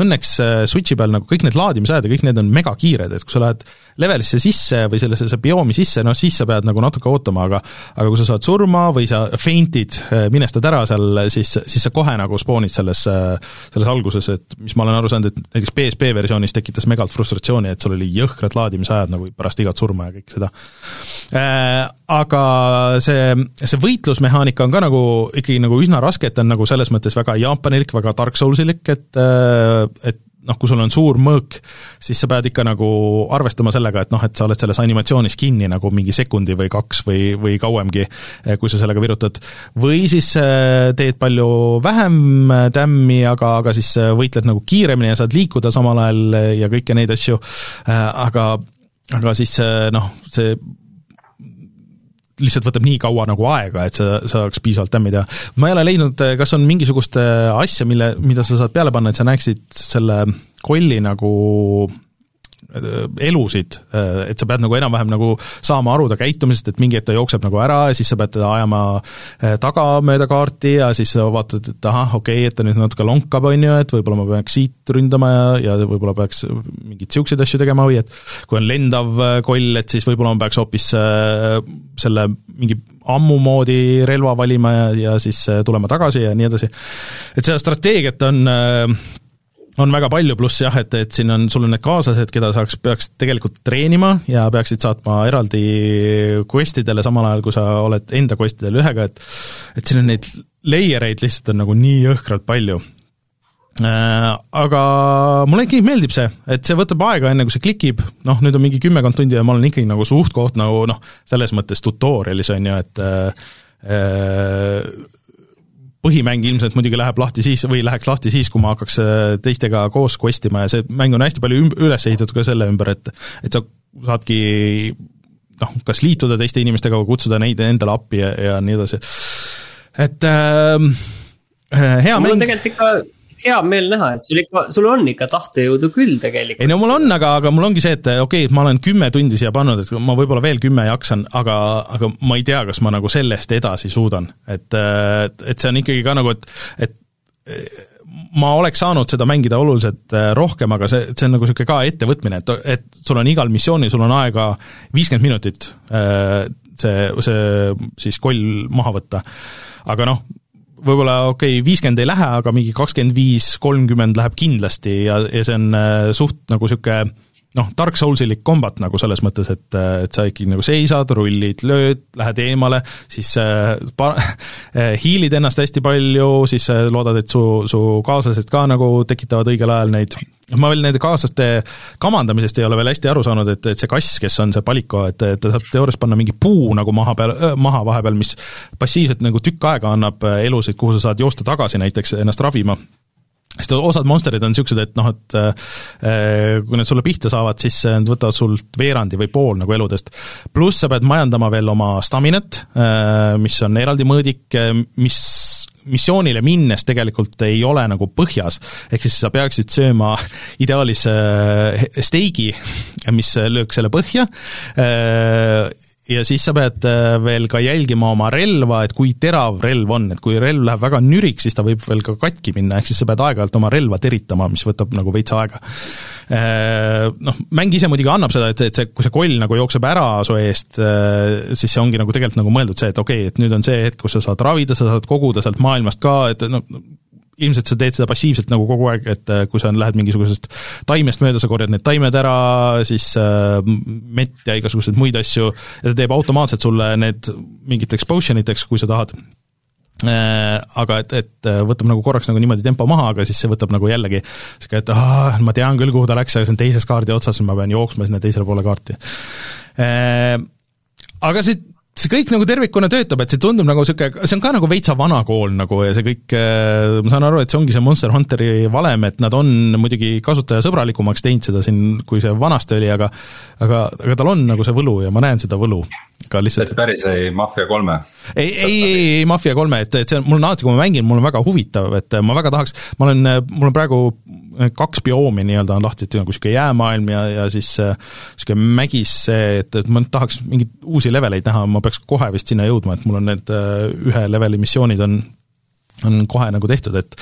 õnneks äh, Switchi peal nagu kõik need laadimisajad ja kõik need on megakiired, et kui sa lähed levelisse sisse või sellesse bioomi sisse, noh siis sa pead nagu natuke ootama, aga aga kui sa saad surma või sa feintid, äh, minestad ära seal, siis, siis sa kohe nagu spoonid selles, äh, selles alguses, et mis ma olen aru saanud, et näiteks PSP versioonis tekitas megalt frustratsiooni, et sul oli jõhkrad laadimisajad nagu pärast igat surma ja kõik seda äh,. Aga see, see võitlusmehaanika on ka nagu ikkagi nagu üsna raske, et ta on nagu selles mõttes väga jaapanilik, väga Dark Soulsilik, et et noh, kui sul on suur mõõk, siis sa pead ikka nagu arvestama sellega, et noh, et sa oled selles animatsioonis kinni nagu mingi sekundi või kaks või, või kauemgi, kui sa sellega virutad. või siis äh, teed palju vähem äh, tämmi, aga, aga siis võitled nagu kiiremini ja saad liikuda samal ajal ja kõiki neid asju, aga aga siis noh, see lihtsalt võtab nii kaua nagu aega, et sa saaks piisavalt tämmi teha. ma ei ole leidnud, kas on mingisugust äh, asja, mille, mida sa saad peale panna, et sa näeksid selle kolli nagu elusid, äh, et sa pead nagu enam-vähem nagu saama aru ta käitumisest, et mingi hetk ta jookseb nagu ära ja siis sa pead teda ajama äh, taga mööda kaarti ja siis sa vaatad, et ahah, okei okay,, et ta nüüd natuke lonkab, on ju, et võib-olla ma peaks siit ründama ja, ja võib-olla peaks mingeid niisuguseid asju tegema või et kui on lendav koll, et siis võib-olla ma peaks hoopis selle mingi ammu moodi relva valima ja, ja siis tulema tagasi ja nii edasi. et seda strateegiat on on väga palju, pluss jah, et, et siin on, sul on need kaaslased, keda saaks, peaks tegelikult treenima ja peaksid saatma eraldi quest idele, samal ajal kui sa oled enda quest idel ühega, et et siin on neid layer eid lihtsalt on nagu nii jõhkralt palju. Äh, aga mulle ikkagi meeldib see, et see võtab aega, enne kui see klikib, noh, nüüd on mingi kümmekond tundi ja ma olen ikkagi nagu suht-koht nagu noh, selles mõttes tutorial'is on ju, et äh, äh põhimäng ilmselt muidugi läheb lahti siis või läheks lahti siis, kui ma hakkaks äh, teistega koos quest ima ja see mäng on hästi palju üm-, üles ehitatud ka selle ümber, et et sa saadki noh, kas liituda teiste inimestega või kutsuda neid endale appi ja, ja nii edasi. et äh, hea mul mäng. on tegelikult ikka hea meel näha, et sul ikka, sul on ikka tahtejõudu küll tegelikult. ei no mul on, aga, aga mul ongi see, et okei okay,, ma olen kümme tundi siia pannud, et ma võib-olla veel kümme jaksan, aga, aga ma ei tea, kas ma nagu sellest edasi suudan. et, et see on ikkagi ka nagu, et, et ma oleks saanud seda mängida oluliselt rohkem, aga see, see on nagu niisugune ka ettevõtmine, et, et sul on igal missioonil, sul on aega viiskümmend minutit see, see siis koll maha võtta. aga noh, võib-olla okei okay,, viiskümmend ei lähe, aga mingi kakskümmend viis, kolmkümmend läheb kindlasti ja, ja see on äh, suht nagu niisugune noh, Dark Soulsilik kombat nagu selles mõttes, et, äh, et sa ikkagi nagu seisad, rullid, lööd, lähed eemale, siis äh, pa- äh,, hiilid ennast hästi palju, siis äh, loodad, et su, su kaaslased ka nagu tekitavad õigel ajal neid ma veel nende kaaslaste kamandamisest ei ole veel hästi aru saanud, et, et see kass, kes on see Paliko, et, et ta saab teoorias panna mingi puu nagu maha peal, maha vahepeal, mis passiivselt nagu tükk aega annab elusid, kuhu sa saad joosta tagasi näiteks ennast ravima sest osad monsterid on niisugused, et noh, et äh, kui need sulle pihta saavad, siis nad võtavad sult veerandi või pool nagu eludest. pluss sa pead majandama veel oma staminat äh,, mis on eraldi mõõdik, mis missioonile minnes tegelikult ei ole nagu põhjas, ehk siis sa peaksid sööma ideaalis äh, steigi, mis lööks selle põhja äh,, ja siis sa pead äh, veel ka jälgima oma relva, et kui terav relv on, et kui relv läheb väga nüriks, siis ta võib veel ka katki minna, ehk siis sa pead aeg-ajalt oma relva teritama, mis võtab nagu veits aega. Äh, noh, mäng ise muidugi annab seda, et et see, kui see koll nagu jookseb ära su eest, äh, siis see ongi nagu tegelikult nagu mõeldud see, et okei okay,, et nüüd on see hetk, kus sa saad ravida, sa saad koguda sealt maailmast ka, et noh, ilmselt sa teed seda passiivselt nagu kogu aeg, et äh, kui sa lähed mingisugusest taimest mööda, sa korjad need taimed ära, siis äh, mett ja igasuguseid muid asju, ja ta teeb automaatselt sulle need mingiteks potion iteks, kui sa tahad äh, aga et, et võtab nagu korraks nagu niimoodi tempo maha, aga siis see võtab nagu jällegi sihuke, et aa, ma tean küll, kuhu ta läks, aga see on teises kaardi otsas ma pean jooksma sinna teisele poole kaarti. Aga see see kõik nagu tervikuna töötab, et see tundub nagu sihuke, see on ka nagu veitsa vana kool nagu ja see kõik, äh, ma saan aru, et see ongi see Monster Hunteri valem, et nad on muidugi kasutajasõbralikumaks teinud seda siin, kui see vanasti oli, aga aga, aga tal on nagu see võlu ja ma näen seda võlu ka lihtsalt. et päris ei Mafia kolme? ei, ei, ei, ei Mafia kolme, et, et see on, mul on alati, kui ma mängin, mul on väga huvitav, et ma väga tahaks, ma olen, mul on praegu kaks bioomi nii-öelda on lahti, et nagu niisugune jäämaailm ja, ja siis niisugune mägis see, et, et ma tahaks mingeid uusi leveleid näha, ma peaks kohe vist sinna jõudma, et mul on need ühe leveli missioonid on on kohe nagu tehtud, et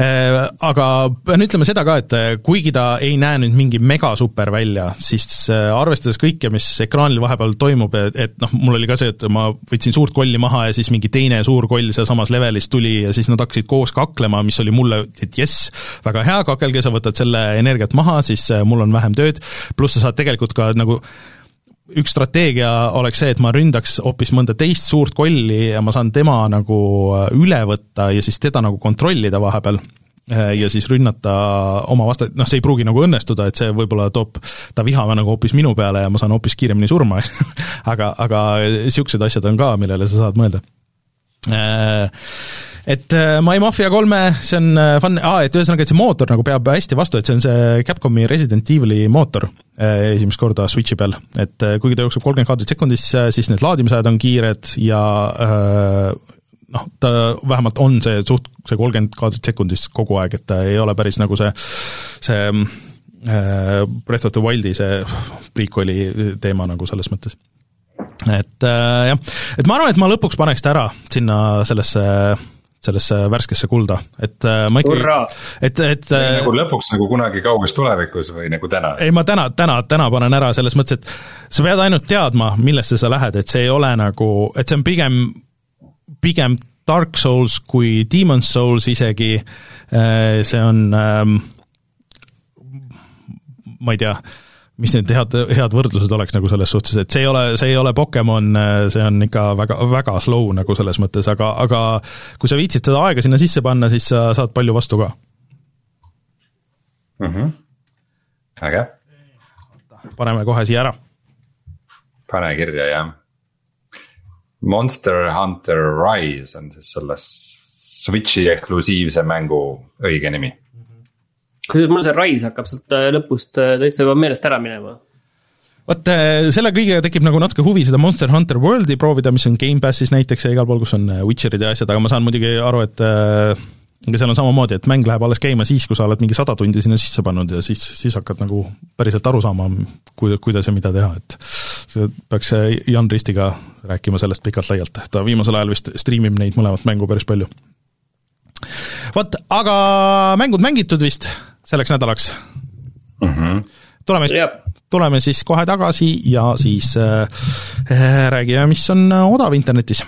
äh, aga pean ütlema seda ka, et äh, kuigi ta ei näe nüüd mingi mega super välja, siis äh, arvestades kõike, mis ekraanil vahepeal toimub, et, et noh, mul oli ka see, et ma võtsin suurt kolli maha ja siis mingi teine suur koll sealsamas levelis tuli ja siis nad hakkasid koos kaklema, mis oli mulle, et jess, väga hea, kakelge, sa võtad selle energiat maha, siis mul on vähem tööd, pluss sa saad tegelikult ka nagu üks strateegia oleks see, et ma ründaks hoopis mõnda teist suurt kolli ja ma saan tema nagu äh, üle võtta ja siis teda nagu kontrollida vahepeal äh, ja siis rünnata oma vasta-, noh, see ei pruugi nagu õnnestuda, et see võib-olla toob ta vihama nagu hoopis minu peale ja ma saan hoopis kiiremini surma aga, aga niisugused asjad on ka, millele sa saad mõelda. Äh, et äh, My Mafia kolme, see on äh, fun, aa, et ühesõnaga, et see mootor nagu peab hästi vastu, et see on see Capcomi Resident Evil'i mootor äh, esimest korda Switchi peal, et kuigi ta jookseb kolmkümmend kaadrit sekundis, siis need laadimisajad on kiired ja noh, ta vähemalt on see suht, see kolmkümmend kaadrit sekundis kogu aeg, et ta ei ole päris nagu see, see Breath of the Wildi see prequel'i teema nagu selles mõttes. Et äh, jah, et ma arvan, et ma lõpuks paneks ta ära sinna sellesse sellesse värskesse kulda, et äh, ma ikkagi, et, et või nagu lõpuks nagu kunagi kauges tulevikus või nagu täna? ei, ma täna, täna, täna panen ära selles mõttes, et sa pead ainult teadma, millesse sa lähed, et see ei ole nagu, et see on pigem, pigem Dark Souls kui Demon's Souls isegi, äh, see on ähm, ma ei tea mis need head, head võrdlused oleks nagu selles suhtes, et see ei ole, see ei ole Pokemon, see on ikka väga, väga slow nagu selles mõttes, aga, aga kui sa viitsid seda aega sinna sisse panna, siis sa saad palju vastu ka mm. -hmm. äge. paneme kohe siia ära. pane kirja, jah. Monster Hunter Rise on siis selle Switchi eksklusiivse mängu õige nimi kusjuures mul see Rise hakkab sealt äh, lõpust äh, täitsa juba meelest ära minema? Vot äh, selle kõigega tekib nagu natuke huvi seda Monster Hunter Worldi proovida, mis on Gamepassis näiteks ja igal pool, kus on Witcherid ja asjad, aga ma saan muidugi aru, et aga seal on samamoodi, et mäng läheb alles käima siis, kui sa oled mingi sada tundi sinna sisse pannud ja siis, siis hakkad nagu päriselt aru saama, ku-, kuidas ja mida teha, et peaks Jan Ristiga rääkima sellest pikalt-laialt, ta viimasel ajal vist striimib neid mõlemat mängu päris palju. vot, aga mängud mängitud vist selleks nädalaks mm. -hmm. tuleme siis, tuleme siis kohe tagasi ja siis äh, äh räägime, mis on odav internetis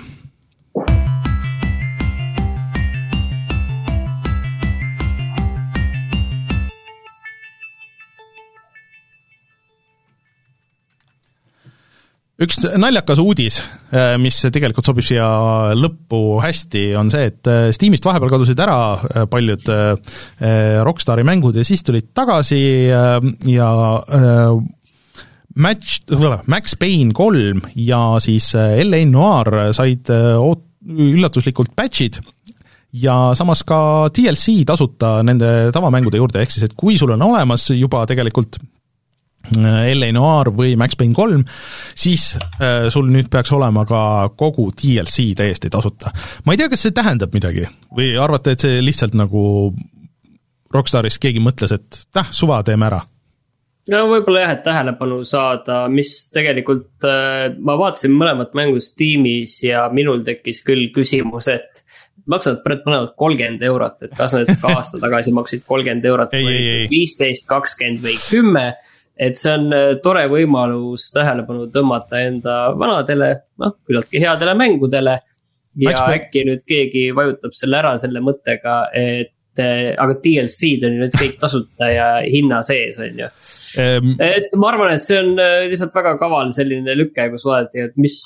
üks naljakas uudis, äh, mis tegelikult sobib siia lõppu hästi, on see, et äh, Steamist vahepeal kadusid ära äh, paljud Rockstari mängud ja siis tulid tagasi ja Match, Max Payne kolm ja siis LA Noir said oot-, üllatuslikult patch'id ja samas ka DLC tasuta nende tavamängude juurde, ehk siis et kui sul on olemas juba tegelikult LA Noir või Max Payne kolm, siis äh, sul nüüd peaks olema ka kogu DLC täiesti tasuta. ma ei tea, kas see tähendab midagi või arvate, et see lihtsalt nagu Rockstarist keegi mõtles, et täh, suva, teeme ära? no võib-olla jah, et tähelepanu saada, mis tegelikult äh,, ma vaatasin mõlemat mängu Steamis ja minul tekkis küll küsimus, et maksavad mõlemad kolmkümmend eurot, et kas need ka aasta tagasi maksid kolmkümmend eurot või viisteist, kakskümmend või kümme et see on äh, tore võimalus tähelepanu tõmmata enda vanadele, noh, küllaltki headele mängudele. ja Max äkki nüüd keegi vajutab selle ära selle mõttega, et äh, aga DLC-d on ju nüüd kõik tasuta ja hinna sees, on ju et ma arvan, et see on äh, lihtsalt väga kaval selline lüke, kus vaadati, et mis,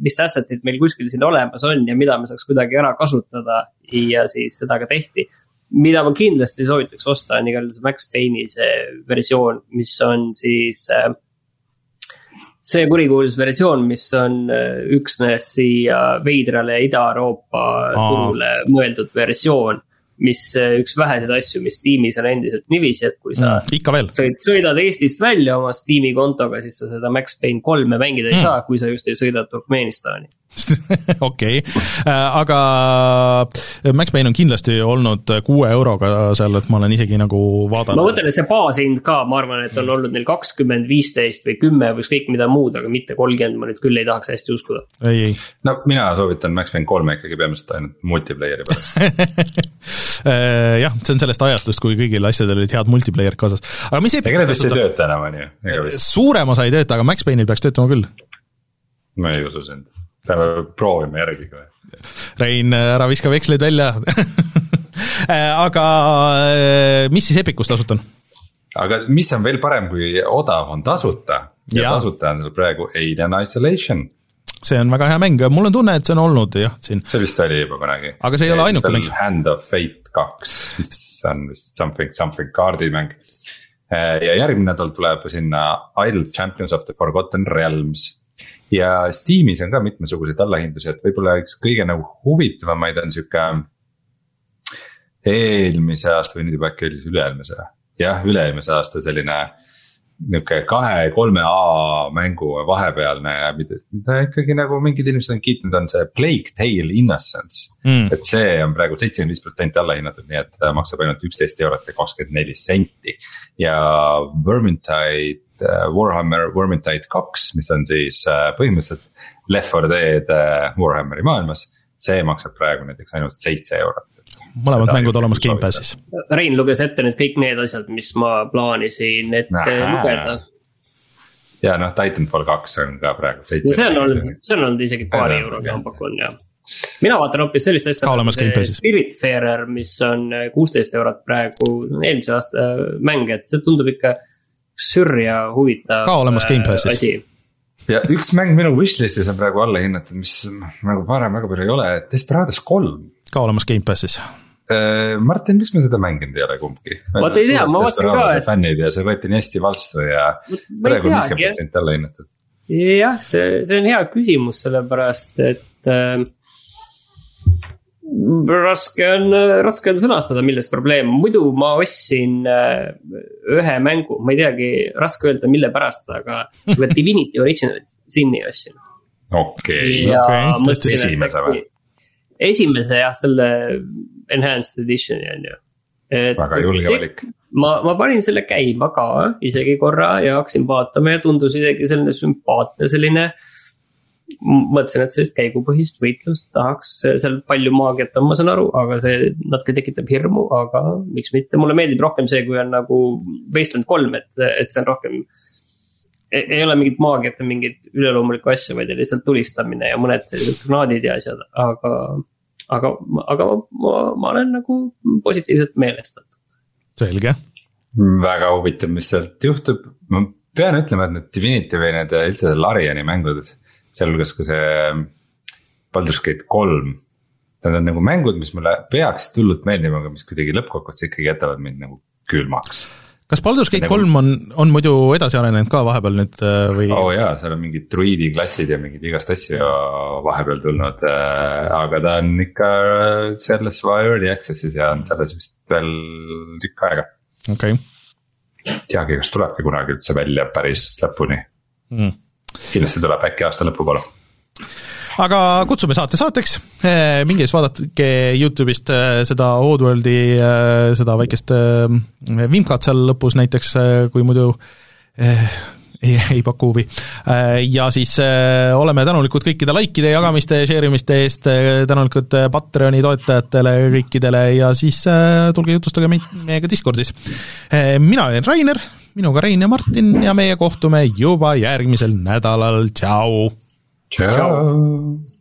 mis asset'id meil kuskil siin olemas on ja mida me saaks kuidagi ära kasutada. ja siis seda ka tehti mida ma kindlasti soovitaks osta, on igal juhul see Max Payne'i see versioon, mis on siis äh, see kurikuulus versioon, mis on äh, üksnes siia veidrale Ida-Euroopa turule mõeldud versioon mis äh, üks väheseid asju, mis tiimis on endiselt niiviisi, et kui sa mm,. ikka veel. sõid, sõidad Eestist välja oma Steam'i kontoga, siis sa seda Max Payne kolme mängida ei mm. saa, kui sa just ei sõida Turkmenistani okei, äh, aga Max Payne on kindlasti olnud kuue euroga seal, et ma olen isegi nagu vaadanud. ma mõtlen, et see baashind ka, ma arvan, et on olnud neil kakskümmend, viisteist või kümme või ükskõik mida muud, aga mitte kolmkümmend, ma nüüd küll ei tahaks hästi uskuda. ei, ei. no mina soovitan Max Payne kolme ikkagi peamiselt ainult multiplayer'i pärast äh, jah, see on sellest ajastust, kui kõigil asjadel olid head multiplayer'id kaasas, aga mis ega need vist ei tööta enam, on ju? suurem osa ei tööta, aga Max Payne'il peaks töötama küll. ma ei usu sind peame proovima järgi kohe. Rein, ära viska veksleid välja aga mis siis Epicus tasuta on? aga mis on veel parem, kui odav on tasuta ja, ja. tasuta on seal praegu Alien Isolation. see on väga hea mäng, mul on tunne, et see on olnud jah, siin. see vist oli juba kunagi. aga see ei ole ainuke mäng. Hand of Fate kaks, mis on vist something, something kaardimäng. ja järgmine nädal tuleb sinna Idle Champions of the Forgotten Realms ja Steamis on ka mitmesuguseid allahindlusi, et võib-olla üks kõige nagu huvitavamaid on sihuke. eelmise aasta või nüüd juba äkki oli siis üle-eelmise, jah, üle-eelmise aasta selline. Nihuke kahe-kolme A mängu vahepealne ja mida, mida ikkagi nagu mingid inimesed on kiitnud, on see Plague Tale Innocence mm.. et see on praegu seitsekümmend viis protsenti allahinnatud, nii et ta maksab ainult üksteist eurot ja kakskümmend neli senti. ja Vermintide Äh, Warhammer Vermintide kaks, mis on siis äh, põhimõtteliselt Left 4 Dead äh, Warhammeri maailmas. see maksab praegu näiteks ainult seitse eurot. mõlemad mängud olemas Gamepassis. Rein luges ette nüüd kõik need asjad, mis ma plaanisin ette Nähä. lugeda ja noh, Titanfall kaks on ka praegu seitse. see on olnud, see on olnud isegi paari euroga ma pakun jah mina vaatan hoopis sellist asja nagu Spiritfarer, mis on kuusteist eurot praegu, eelmise aasta mäng, et see tundub ikka sürr ja huvitav. ka olemas Gamepassis. ja üks mäng minu wishlist'is on praegu alla hinnatud, mis nagu varem väga palju ei ole, Desperados kolm. ka olemas Gamepassis äh, Martin, miks me seda mänginud ei ole kumbki? vaata ei tea, ma vaatasin ka, et. fännid ja see võeti nii hästi vastu ja praegu on viiskümmend protsenti alla hinnatud. jah, see, see on hea küsimus, sellepärast et äh, raske on, raske on sõnastada, milles probleem, muidu ma ostsin äh, ühe mängu, ma ei teagi, raske öelda, mille pärast, aga Divinity Original Sin'i ostsin. okei mõtlesin, et äkki. esimese jah, selle enhanced edition'i on ju. väga julge valik. ma, ma panin selle käima ka isegi korra ja hakkasin vaatama ja tundus isegi selline sümpaatne selline äh, mõtlesin, et sellist käigupõhist võitlust tahaks, seal palju maagiat on, ma saan aru, aga see natuke tekitab hirmu, aga miks mitte, mulle meeldib rohkem see, kui on nagu Wasteland kolm, et, et see on rohkem. ei ole mingit maagiat ja mingit üleloomulikku asja, vaid lihtsalt tulistamine ja mõned sellised granaadid ja asjad, aga. aga, aga ma, ma, ma olen nagu positiivselt meelestatud. selge. väga huvitav, mis sealt juhtub, ma pean ütlema, et need Divinity või need üldse Lariani mängud sealhulgas ka see Baldur's Gate kolm. Need on nagu mängud, mis mulle peaksid hullult meeldima, aga mis kuidagi lõppkokkuvõttes ikkagi jätavad mind nagu külmaks. kas Baldur's Gate nagu... kolm on, on muidu edasi arenenud ka vahepeal nüüd äh, või? oo oh jaa, seal on mingid druiidi klassid ja mingeid igast asju vahepeal tulnud, äh, aga ta on ikka selles early access'is ja on selles vist veel tükk aega. okei okay.. teagi, kas tulebki kunagi üldse välja päris lõpuni mm kindlasti tuleb äkki aasta lõpu poole aga kutsume saate saateks, eh, minge siis vaadake Youtube'ist eh, seda Oddworldi, eh, seda väikest vimkat seal lõpus näiteks, kui muidu ei, ei paku huvi. Ja siis oleme tänulikud kõikide likeide, jagamiste, share imiste eest, tänulikud Patreoni toetajatele kõikidele ja siis tulge jutustage meid, meiega Discordis. mina olen Rainer minuga Rein ja Martin ja meie kohtume juba järgmisel nädalal, tšau! tšau!